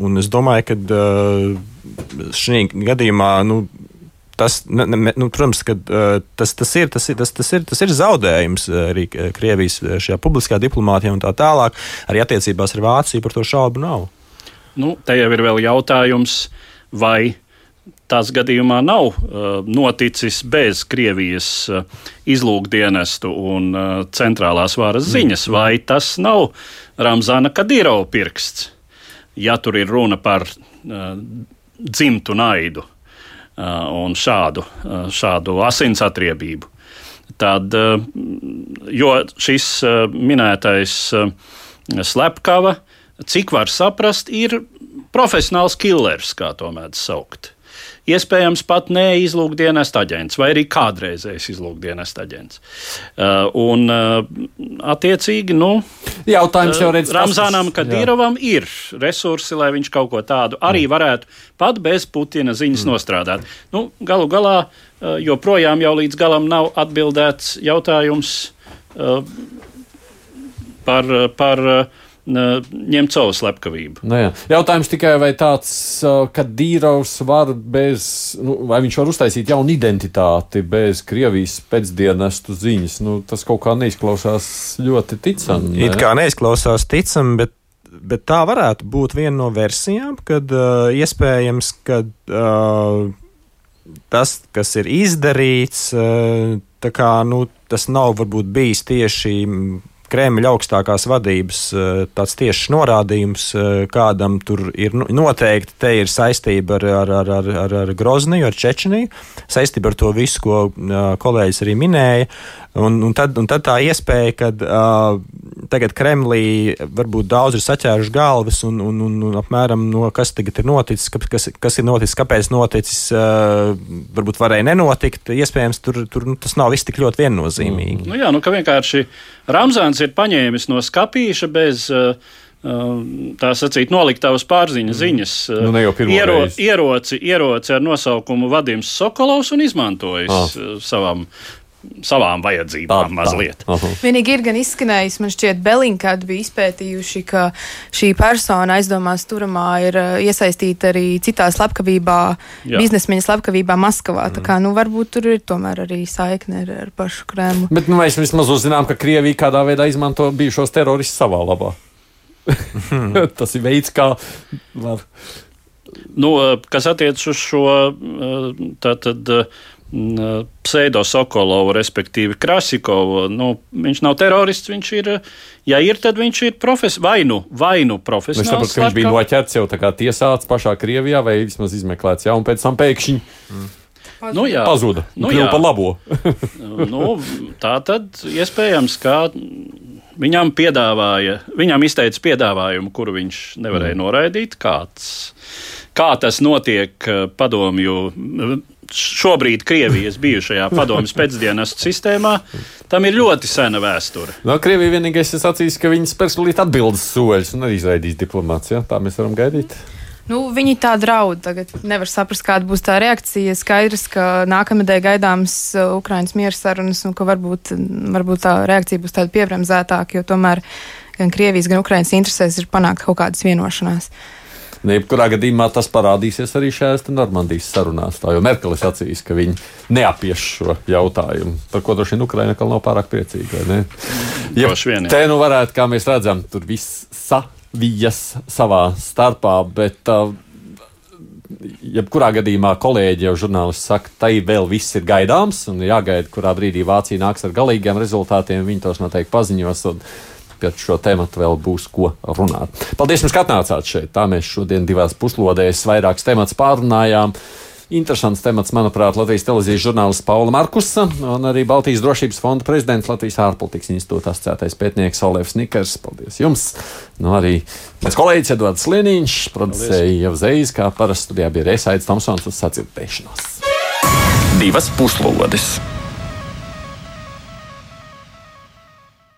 un, es domāju, ka šī gadījumā. Nu, tas, ne, ne, nu, protams, ka tas, tas, ir, tas, ir, tas, tas, ir, tas ir zaudējums arī Krievijas šajā publiskā diplomātijā un tā tālāk. Arī attiecībās ar Vāciju par to šaubu nav. Nu, te jau ir vēl jautājums, vai tas gadījumā nav noticis bez Krievijas izlūkdienestu un centrālās varas mm. ziņas, vai tas nav Ramzana Kadīrova pirksts, ja tur ir runa par dzimtu naidu un šādu, uh, šādu asins atriebību. Tad, uh, jo šis minētais slepkava, cik var saprast, ir profesionāls killers, kā to mēdz saukt iespējams pat ne izlūkdienesta aģents vai arī kādreizējs izlūkdienesta aģents. Uh, un, uh, attiecīgi, nu, Jautājums jau redz, Ramzānam Kadīrovam ir resursi, lai viņš kaut ko tādu arī varētu pat bez Putina ziņas mm. nostrādāt. Nu, galu galā uh, joprojām jau līdz galam nav atbildēts jautājums uh, par, par Ņemcovas slepkavību. Nu, jā. Jautājums tikai, vai tāds, ka Dīrovs var bez, nu, vai viņš var uztaisīt jaunu identitāti bez Krievijas pēcdienestu ziņas, nu, tas kaut kā neizklausās ļoti ticami. Ne? It kā neizklausās ticami, bet bet tā varētu būt viena no versijām, kad uh, iespējams, ka uh, tas, kas ir izdarīts, uh, kā, nu, tas nav varbūt bijis tieši Kremļa augstākās vadības eh, tāds tiešs norādījums, eh, kādam tur ir nu, noteikti te ir saistība ar, ar, ar, ar, ar, ar Grozniju, ar Čečeniju, saistība ar to visu, ko eh, kolēģis arī minēja. Un, un, tad, un tad tā iespēja, ka uh, tagad Kremlī varbūt daudz ir saķēruši galvas un, un, un, un apmēram no kas tagad ir noticis, kas, kas ir noticis, kāpēc noticis, uh, varbūt varēja nenotikt. Iespējams, tur, tur nu, tas nav viss tik ļoti viennozīmīgi. Mm. Nu jā, nu ka vienkārši Ramzāns ir paņēmis no skapīša bez. Uh, tā sacīt, noliktavas pārziņas mm. ziņas. Nu, iero, ieroci, ieroci ar nosaukumu Vadims Sokolovs un izmantojis ah. savam savām vajadzībām mazliet. Tā. Vienīgi ir gan izskanējis, man šķiet, Belinkādi bija izpētījuši, ka šī persona aizdomās turamā ir uh, iesaistīta arī citā slepkavībā, Jā. biznesmeņa slepkavībā Maskavā. Mm. Tā kā, nu, varbūt tur ir tomēr arī saikne ar, ar pašu Kremlu. Bet, nu, mēs vismaz uzzinām, ka Krievija kādā veidā izmanto bijušos teroristus savā labā. [laughs] Tas ir veids, kā var. Nu, kas attiecas uz šo tātad, pseido-Sokolovu, respektīvi Krasikovu. Nu, viņš nav terorists, viņš ir, ja ir, tad viņš ir profes, vainu, vainu profesionāls. Es saprotu, ka viņš bija noķerts jau tā kā tiesāts pašā Krievijā vai vismaz izmeklēts, jā, un pēc tam pēkšņi. Mm. Nu, jā, pazuda. Nu, jā. par labo. [laughs] nu, tā tad iespējams, ka viņam piedāvāja, viņam izteica piedāvājumu, kuru viņš nevarēja mm. noraidīt. Kāds, kā tas notiek padomju šobrīd Krievijas bijušajā padomjas pēcdienas sistēmā, tam ir ļoti sena vēsture. No Krievija vienīgais ir sacījis, ka viņi spērs līdz atbildes soļus un arī izraidīs diplomāciju. Tā mēs varam gaidīt. Nu, viņi tā draud. Tagad nevar saprast, kāda būs tā reakcija. Skaidrs, ka nākamnedēļ gaidāms uh, Ukraiņas miera sarunas un ka varbūt, varbūt tā reakcija būs tāda piebremzētāka, jo tomēr gan Krievijas, gan Ukraiņas interesēs ir panākt kaut kādas vienošanās. Uh, Ne, jebkurā gadījumā tas parādīsies arī šajās Normandijas sarunās. Tā jau Merkelis acīs, ka viņi neapies šo jautājumu, par ko droši vien Ukraina nav pārāk priecīga. Ja vien, te nu varētu, kā mēs redzam, tur viss savijas savā starpā, bet uh, jebkurā gadījumā kolēģi jau žurnālisti saka, tai vēl viss ir gaidāms un jāgaida, kurā brīdī Vācija nāks ar galīgiem rezultātiem. Viņi tos noteikti paziņos. Un, par šo tēmu vēl būs ko runāt. Paldies, ka atnācāt šeit. Tā mēs šodien divās puslodēs vairākus tematus pārunājām. Interesants temats, manuprāt, Latvijas televīzijas žurnālists Paula Markusa un arī Baltijas drošības fonda prezidents Latvijas ārpolitikas institūta asociētais pētnieks Olevs Nikers. Paldies jums! Nu, arī mans kolēģis Edvards Lieniņš, producēja jau Zeis, kā parasti studijā bija Reisaids Tomsons uz sadzirdēšanos. Divas puslodes!